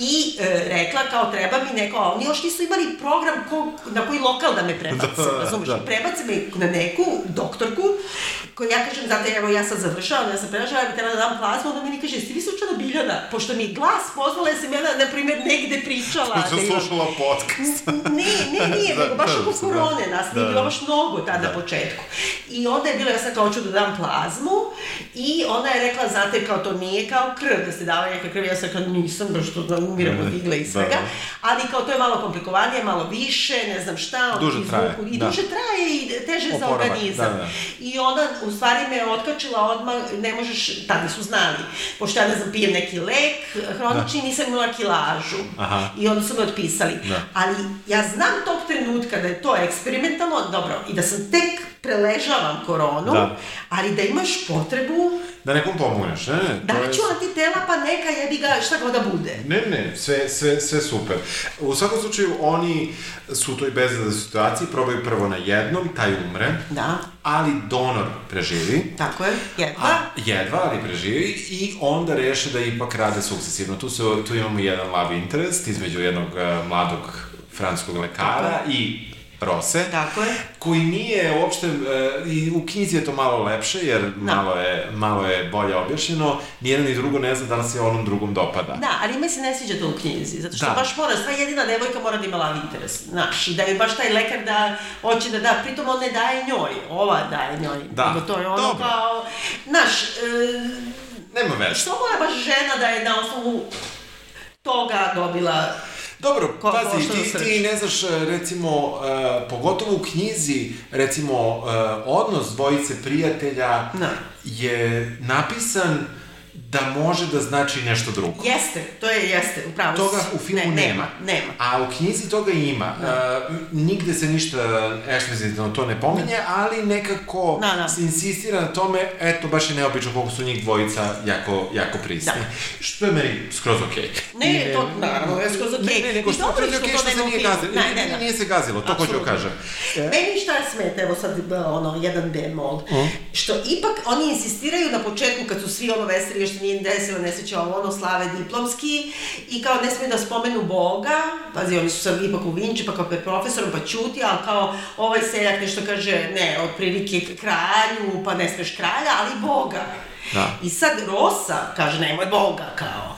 i e, rekla kao treba mi neko, a oni još nisu imali program ko, na koji lokal da me prebace, da, razumeš, da. prebace me na neku doktorku, koja ja kažem, znate, evo ja sad završavam, ja sam prelažala, ja bih trebala da dam plazmu, onda mi kaže, ste vi slučajno Biljana, pošto mi glas pozvala, ja sam ja, na, na primjer, negde pričala. Sam da slušala podcast. ne, ne, nije, da, nego baš da, oko da. korone nas, da, nije bilo baš mnogo tada da. početku. I onda je bilo, ja sam kao hoću da dam plazmu, i ona je rekla, znate, kao to nije kao krv, da ste davali neka krv, ja sam kao nisam, baš to da umiram od igle i svega, da, da. ali kao to je malo komplikovanije, malo više, ne znam šta, duže traje, i da. duže traje i teže Oporavak, za organizam. Da, da. I ona u stvari me otkačila odmah, ne možeš, tada su znali, pošto ja ne znam, pijem neki lek, hronični, da. nisam imala kilažu. Aha. I onda su me otpisali. Da. Ali ja znam tog trenutka da je to eksperimentalno, dobro, i da sam tek preležavam koronu, da. ali da imaš potrebu da nekom pomogneš, ne, ne. Da li ću antitela, pa neka jebi ga šta god da bude. Ne, ne, sve, sve, sve super. U svakom slučaju, oni su u toj bezadnoj situaciji, probaju prvo na jednom, taj umre. Da. Ali donor preživi. Tako je, jedva. A, jedva, ali preživi i onda reše da ipak rade sukcesivno. Tu, se, tu imamo jedan love interest između jednog uh, mladog francuskog lekara Tako. i Rose. Tako je. Koji nije uopšte, e, i u knjizi je to malo lepše, jer da. malo, je, malo je bolje objašnjeno, nijedno ni drugo ne zna da li se onom drugom dopada. Da, ali me se ne sviđa to u knjizi, zato što da. baš mora, sva jedina devojka mora da ima lav interes, znaš, i da je baš taj lekar da hoće da da, pritom on ne daje njoj, ova daje njoj, da. nego to je ono Dobro. kao, znaš, e, Nema veze. Što mora baš žena da je na osnovu toga dobila Dobro, Ko, pazi, ti, ti ne znaš, recimo, uh, pogotovo u knjizi, recimo, uh, odnos dvojice prijatelja. Da. je napisan da može da znači nešto drugo. Jeste, to je jeste, upravo. Toga u filmu ne, nema. Nema. A u knjizi toga ima. Da. Uh, nigde se ništa eksplicitno to ne pominje, da. ali nekako da, da. se insistira na tome, eto, baš je neobično koliko su njih dvojica jako, jako prisni. Da. Što je meni skroz okej. Okay. Ne, ne, to, naravno, je skroz okej. Okay. Ne, ne, nego što, što, što, što, što se nije gazilo. Ne, ne, ne. Nije se gazilo, to hoću da kažem. E? Meni šta smeta, evo sad, ono, jedan bemol, uh. što ipak oni insistiraju na početku, kad su svi ono veseli, nije desila nesreća ovo ono slave diplomski i kao ne smiju da spomenu Boga, pazi oni su sad ipak u Vinči pa kao pred profesorom pa čuti, ali kao ovaj seljak nešto kaže ne, otprilike kralju pa ne smeš kralja, ali Boga. Da. I sad Rosa kaže nemoj Boga kao.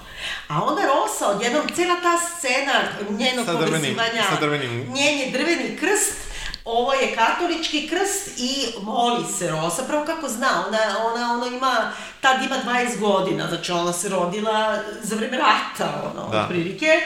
A onda Rosa, odjednom, cela ta scena njenog povezivanja, njen je drveni krst, ovo je katolički krst i moli se Rosa, pravo kako zna, ona, ona, ona ima, tad ima 20 godina, znači ona se rodila za vreme rata, ono, da. otprilike. E,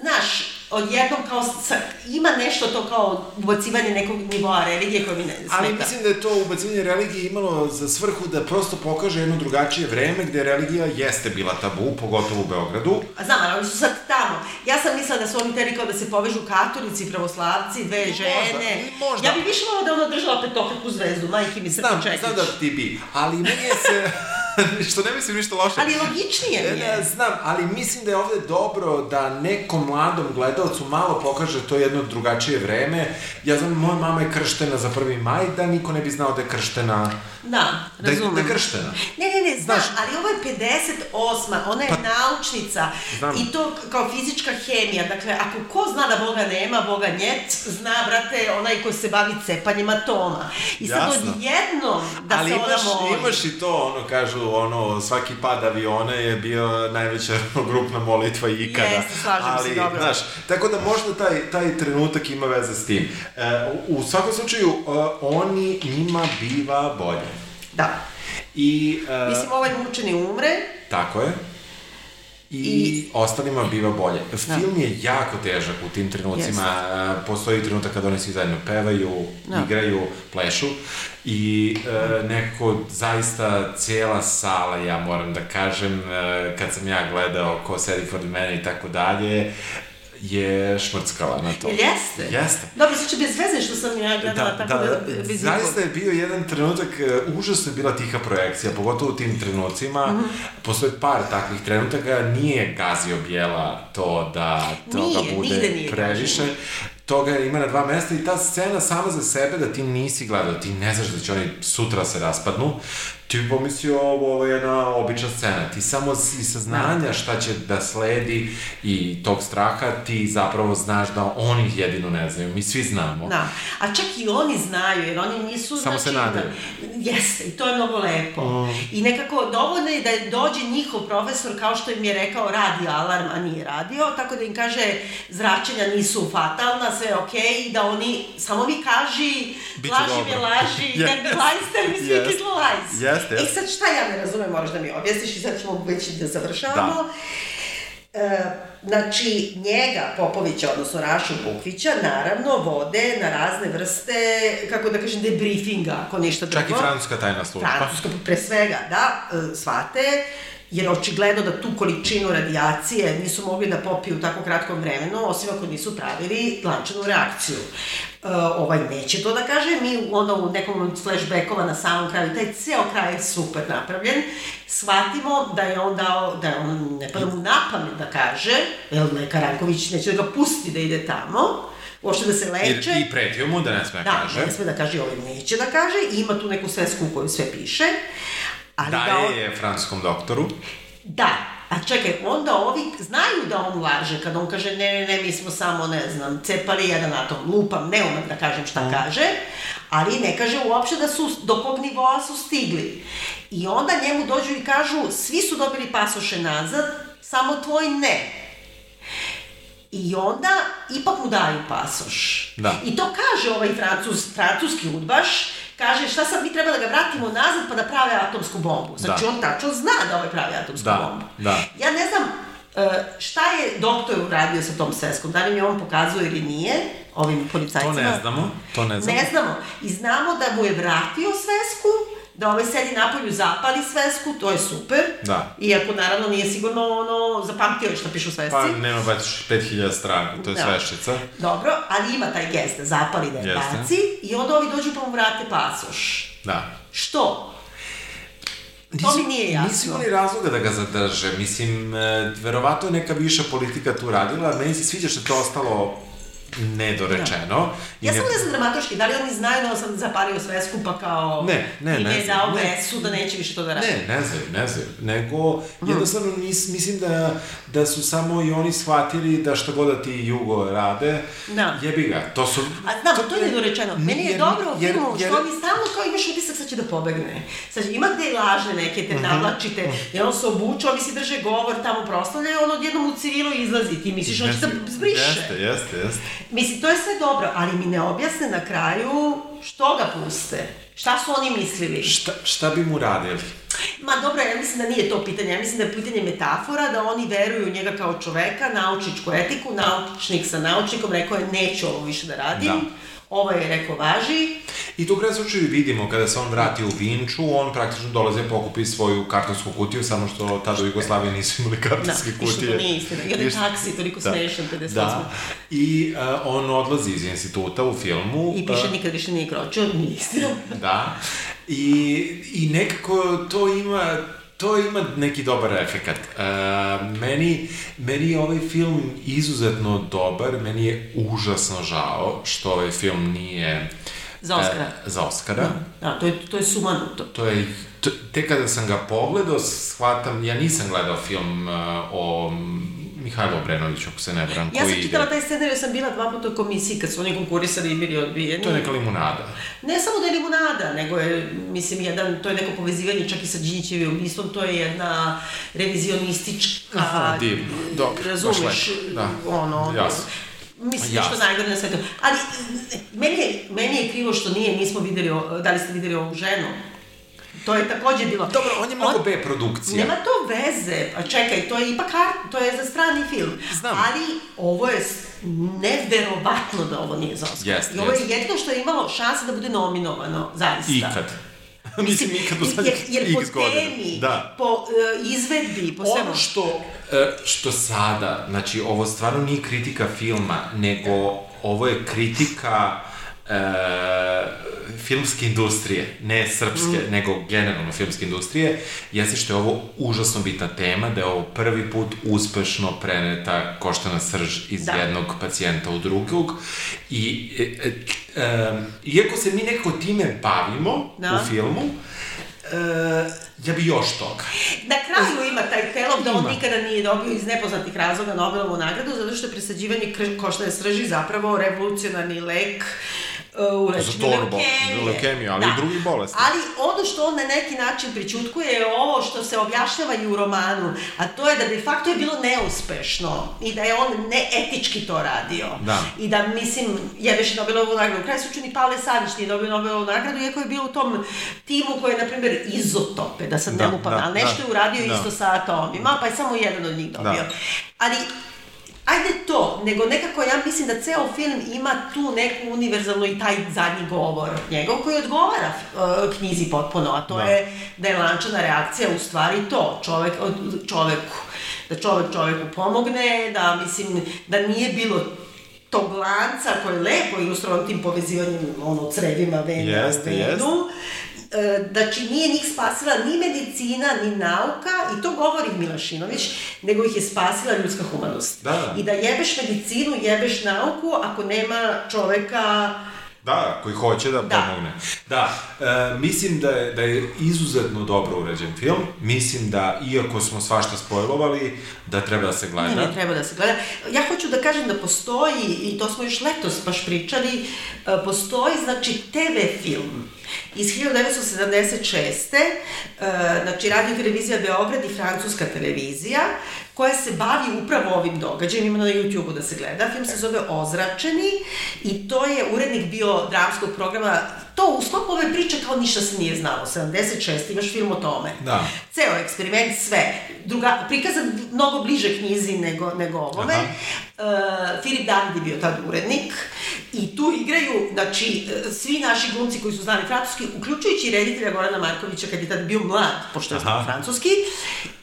znaš, odjednom kao sa, ima nešto to kao ubacivanje nekog nivoa religije koje mi ne smeta. Ali mislim da je to ubacivanje religije imalo za svrhu da prosto pokaže jedno drugačije vreme gde religija jeste bila tabu, pogotovo u Beogradu. A znam, ali oni su sad tamo. Ja sam mislila da su oni teri kao da se povežu katolici, pravoslavci, dve žene. Možda, možda. Ja bih više volao da ona držala petokraku zvezdu, majke mi se znam, Znam da ti bi, ali meni je se... što ne mislim ništa loše. Ali logičnije mi je. Ne, znam, ali mislim da je ovde dobro da nekom mladom gledalcu malo pokaže to jedno drugačije vreme. Ja znam, moja mama je krštena za 1. maj, da niko ne bi znao da je krštena Da, razumem. Da, da je krštena. Ne, ne, ne, znaš, ali ovo je 58. Ona je pa, naučnica znam. i to kao fizička hemija. Dakle, ako ko zna da Boga nema, Boga njet, zna, brate, onaj ko se bavi cepanjem atoma. I sad Jasno. odjednom da ali se imaš, ona moli. imaš i to, ono, kažu, narodu, ono, svaki pad aviona je bio najveća grupna molitva ikada. Jeste, slažem se, Ali, dobro. Znaš, tako da možda taj, taj trenutak ima veze s tim. E, u, svakom slučaju, e, oni, njima biva bolje. Da. I, e, Mislim, ovaj mučeni umre, Tako je. I, I ostalima biva bolje. Film je jako težak u tim trenucima. Jeste. Postoji trenutak kad oni svi zajedno pevaju, Da. igraju, plešu i e, nekako zaista cijela sala, ja moram da kažem, e, kad sam ja gledao ko sedi pored mene i tako dalje, je šmrckala na to. Jeste? Jeste. Dobro, znači bez veze što sam ja gledala Da, tako da, da, bez zaista je bio jedan trenutak, e, užasno je bila tiha projekcija, pogotovo u tim trenucima. Mhm. Postoje par takvih trenutaka, nije gazio bijela to da toga Nije, bude nigde nije previše. Toga ima na dva mesta i ta scena sama za sebe da ti nisi gledao, ti ne znaš da će oni sutra se raspadnu, ti bi pomislio ovo, ovo je jedna obična scena. Ti samo iz saznanja šta će da sledi i tog straha, ti zapravo znaš da oni jedino ne znaju, mi svi znamo. Da. A čak i oni znaju, jer oni nisu... Samo se znači, nadaju. Jeste, i to je mnogo lepo. Mm. I nekako dovoljno je da dođe njihov profesor, kao što im je rekao, radi alarm, a nije radio, tako da im kaže zračenja nisu fatalna, sve je okej, i da oni, samo mi kaži, Biće laži mi dobro. laži, Yes. yes. mi mi svi Yes. kislo lajs. Jeste, jeste. sad šta ja ne razumem, moraš da mi objasniš i sad ćemo već i da završavamo. Da. E, znači, njega, Popovića, odnosno Rašu Bukvića, naravno, vode na razne vrste, kako da kažem, debriefinga, ako ništa drugo. Čak i francuska tajna služba. Francuska, pre svega, da, e, svate, jer očigledno da tu količinu radijacije nisu mogli da popiju u tako kratkom vremenu, osim ako nisu pravili lančanu reakciju. E, ovaj neće to da kaže, mi onda u nekom flashbackova na samom kraju, taj ceo kraj je super napravljen, shvatimo da je on dao, da je on ne pada mu na pamet da kaže, jer lekar Ranković neće da ga pusti da ide tamo, uopšte da se leče. I, I pretio mu da ne sme Da, kaže. ne sme da kaže, ovaj neće da kaže, ima tu neku svesku u kojoj sve piše. Ali da on, Daje je francuskom doktoru. da, a čekaj, onda ovi znaju da on laže, kad on kaže ne, ne, ne, mi smo samo, ne znam, cepali jedan atom, lupam, ne umem da kažem šta kaže, ali ne kaže uopšte da su, do kog nivoa su stigli. I onda njemu dođu i kažu, svi su dobili pasoše nazad, samo tvoj ne. I onda ipak mu daju pasoš. Da. I to kaže ovaj francus, francuski udbaš, kaže šta sad mi treba da ga vratimo nazad pa da prave atomsku bombu. Znači Da. on tačno zna da ovaj pravi atomsku Da, bombu. da. Ja ne znam e, šta je doktor uradio sa tom sveskom, da li mi on pokazuje ili nije, ovim policajcima. To ne znamo, to ne znamo. Ne znamo. I znamo da mu je vratio svesku, da ovaj sedi napolju, zapali svesku, to je super. Da. Iako naravno nije sigurno ono, zapamtio je šta piše u svesci. Pa nema baš 5000 strana, to je Da. sveščica. Dobro, ali ima taj gest da zapali da je Jeste. baci i onda ovi dođu pa mu vrate pasoš. Da. Što? To mi nije jasno. Nisu imali razloga da ga zadrže. Mislim, e, verovatno je neka viša politika tu radila, meni se sviđa što je to ostalo nedorečeno. I Ja ne- samo ne znam dramatoški, da li oni znaju da on sam zapalio svesku pa kao... Ne, ne, i ne ne dao mesu da neće više to da radi. Ne, ne znaju, ne znaju. Nego, jednostavno nis, mislim da, da su samo i oni shvatili da šta god da ti Jugo rade, Da. jebi ga. To su... A znam, to, je nedorečeno. Meni je jer- dobro u jer- filmu jer- što oni stalno kao imaš utisak sad će da pobegne. Sad ima gde i lažne neke, Mhm. te navlačite, i on se obuče, ovi si drže govor, tamo proslavljaju, on odjednom u civilu izlazi, ti misliš on će da zbriše. Jeste, jeste, jeste. Mislim, to je sve dobro, ali mi ne objasne na kraju što ga puste. Šta su oni mislili? Šta, šta bi mu radili? Ma dobro, ja mislim da nije to pitanje, ja mislim da je pitanje metafora, da oni veruju u njega kao čoveka, naučničku etiku, naučnik sa naučnikom rekao je neću ovo više da radim, Da. Ovo je rekao važi, I tu u vidimo, kada se on vrati u Vinču, on praktično dolazi i pokupi svoju kartonsku kutiju, samo što tada u Jugoslaviji nisu imali da, kartonske što kutije. to nije istina, jedan taksi, toliko Da. smešan, 58. Da. I uh, on odlazi iz instituta u filmu. I piše uh, nikad više nije kročio, nije istina. Da. I, I nekako to ima to ima neki dobar efekat. Uh, meni, meni je ovaj film izuzetno dobar, meni je užasno žao što ovaj film nije... Za Oscara. e, za Oscara. Da, to je, to je sumanuto. To je, t- te kada sam ga pogledao, shvatam, ja nisam gledao film uh, o Mihajlo Obrenović, ako se ne varam, Ja koji sam ide. čitala taj scenarij, sam bila dva puta u komisiji kad su oni konkurisali i bili odbijeni. To je neka limunada. Ne samo da je limunada, nego je, mislim, jedan, to je neko povezivanje čak i sa Đinjićevim ubistvom, to je jedna revizionistička... Aha, divno. Dobro, baš Razumeš, lepo, da. ono... Jasno. Mislim, Jasno. nešto najgore na svetu. Ali, meni je, meni je krivo što nije, nismo videli, da li ste videli ovu ženu. To je takođe bilo... Dobro, on je mnogo B produkcija. Nema to veze, pa čekaj, to je ipak art, to je za strani film. Znam. Ali ovo je neverovatno da ovo nije za Oscar. Jeste, I ovo je jeste. jedino što je imalo šanse da bude nominovano, zaista. Ikad. Mislim, ikad u jer, zadnjih jer po x godina. temi, Da. po uh, izvedbi, po svemu. Ono što, e, što sada, znači, ovo stvarno nije kritika filma, nego ovo je kritika e, filmske industrije, ne srpske, Mm. nego generalno filmske industrije, jeste što je ovo užasno bitna tema, da je ovo prvi put uspešno preneta koštana srž iz Da. jednog pacijenta u drugog i e, e, e, iako se mi nekako time bavimo Da. u filmu, e, ja bi još toga. Na kraju ima taj telom da on Ima. nikada nije dobio iz nepoznatih razloga Nobelovu nagradu, zato što je presađivanje koštane srži zapravo revolucionarni lek uh, u lečenju leukemije. leukemiju, ali i drugih bolesti. Ali ono što on na neki način pričutkuje je ovo što se objašnjava i u romanu, a to je da de facto je bilo neuspešno i da je on neetički to radio. Da. I da, mislim, jebeš Nobelovu nagradu. U kraju se čini Pavle Savić nije dobio Nobelovu nagradu, iako je bio u tom timu koji je, na primjer, izotope, da sad Da, ne lupam, da, ali nešto da, je uradio da. isto sa atomima, pa je samo jedan od njih dobio. Da. Ali, ajde to, nego nekako ja mislim da ceo film ima tu neku univerzalnu i taj zadnji govor njegov koji odgovara uh, knjizi potpuno, a to Da. je da je lančana reakcija u stvari to, čovek, čoveku, da čovek čoveku pomogne, da mislim, da nije bilo tog lanca koji je lepo ilustrovan tim povezivanjem ono, crevima, vena, Jeste, venu, jeste. Znači nije njih spasila ni medicina, ni nauka, i to govori Milašinović, nego ih je spasila ljudska humanost. Da, da. I da jebeš medicinu, jebeš nauku, ako nema čoveka... Da, koji hoće da, Da. pomogne. Da, e, mislim da je, da je izuzetno dobro urađen film. Mislim da, iako smo svašta spojlovali, da treba da se gleda. Ne, ne treba da se gleda. Ja hoću da kažem da postoji, i to smo još letos baš pričali, e, postoji, znači, TV film iz 1976. e, Znači, radio televizija Beograd i francuska televizija, koja se bavi upravo ovim događajem, ima na YouTube-u da se gleda. Film se zove Ozračeni i to je urednik bio dramskog programa To u sklopu ove priče kao ništa se nije znalo. 76. imaš film o tome. Da. Ceo eksperiment, sve. Druga, prikazan mnogo bliže knjizi nego, nego ovome. Uh, Filip David je bio tad urednik i tu igraju, znači, e, svi naši glumci koji su znali francuski, uključujući reditelja Gorana Markovića kad je tad bio mlad, pošto je znao Aha. francuski,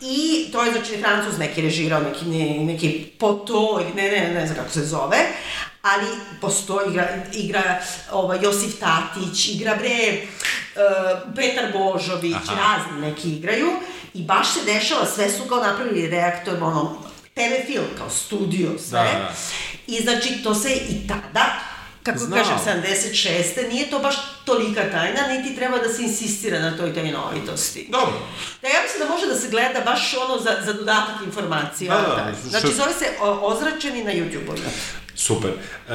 i to je, znači, francuz neki režirao, neki, ne, neki poto, ili ne, ne, ne znam kako se zove, ali postoji, igra, igra ovaj, Josif Tatić, igra bre uh, Petar Božović, Aha. razni neki igraju i baš se dešava, sve su kao napravili reaktor, ono, TV film, kao studio, sve. Da, da. I znači, to se i tada, kako Znao. kažem, 76. nije to baš tolika tajna, niti treba da se insistira na toj tajnovitosti. Dobro. Da, ja mislim da može da se gleda baš ono za, za dodatak informacija. Da, da, što- Znači, zove se o, Ozračeni na YouTube-u. Super. E,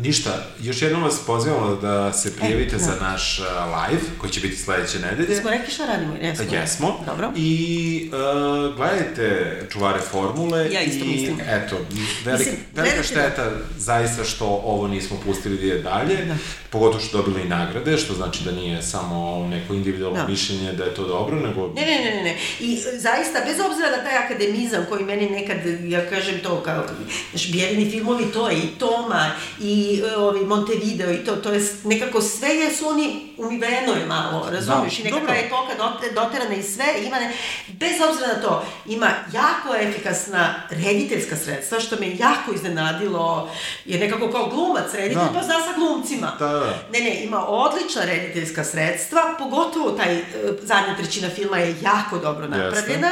ništa, još jednom vas pozivamo da se prijavite E, da. za naš e, live, koji će biti sledeće nedelje. Smo rekli šta radimo? Jesmo. Jesmo. Dobro. I uh, gledajte čuvare formule Ja isto i mislim. eto, velik, Mislim, velika gledajte da- šteta zaista što ovo nismo pustili da dalje, da. pogotovo što dobili i nagrade, što znači da nije samo neko individualno Da. mišljenje da je to dobro, nego... Ne, ne, ne, ne. I e, zaista, bez obzira na taj akademizam koji meni nekad, ja kažem to kao, znaš, bijeljeni filmovi, to je i Toma, i e, ovi Montevideo, i to, to je nekako sve je su oni umiveno je malo, razumiješ, Da, i nekakva dobro. epoka dot- doterana i sve, ima ne, bez obzira na to, ima jako efikasna rediteljska sredstva, što me jako iznenadilo, jer nekako kao glumac reditelj, Da. pa zna sa glumcima. Da, da. Ne, ne, ima odlična rediteljska sredstva, pogotovo taj e, zadnja trećina filma je jako dobro napravljena.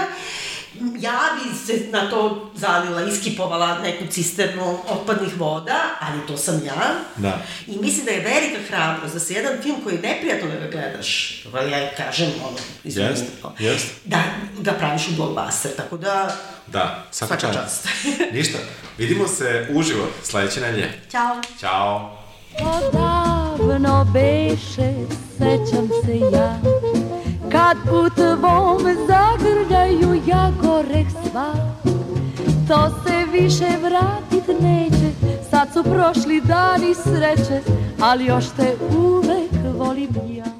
Ja bi se na to zalila, iskipovala neku cisternu otpadnih voda, ali to sam ja. Da. I mislim da je velika hrabrost da se jedan film koji je neprijatno da ga gledaš, ja kažem, ono, izvini, Jest, jest. da ga praviš u blockbuster, tako da Da, svaka, Svaka čast. čast. Ništa, vidimo se uživo sledeće nedelje. Ćao. Ćao. Odavno beše, sećam se ja Kad u tvom zagrljaju ja goreh sva To se više vratit neće. Sad su prošli dani sreće Ali još te uvek volim ja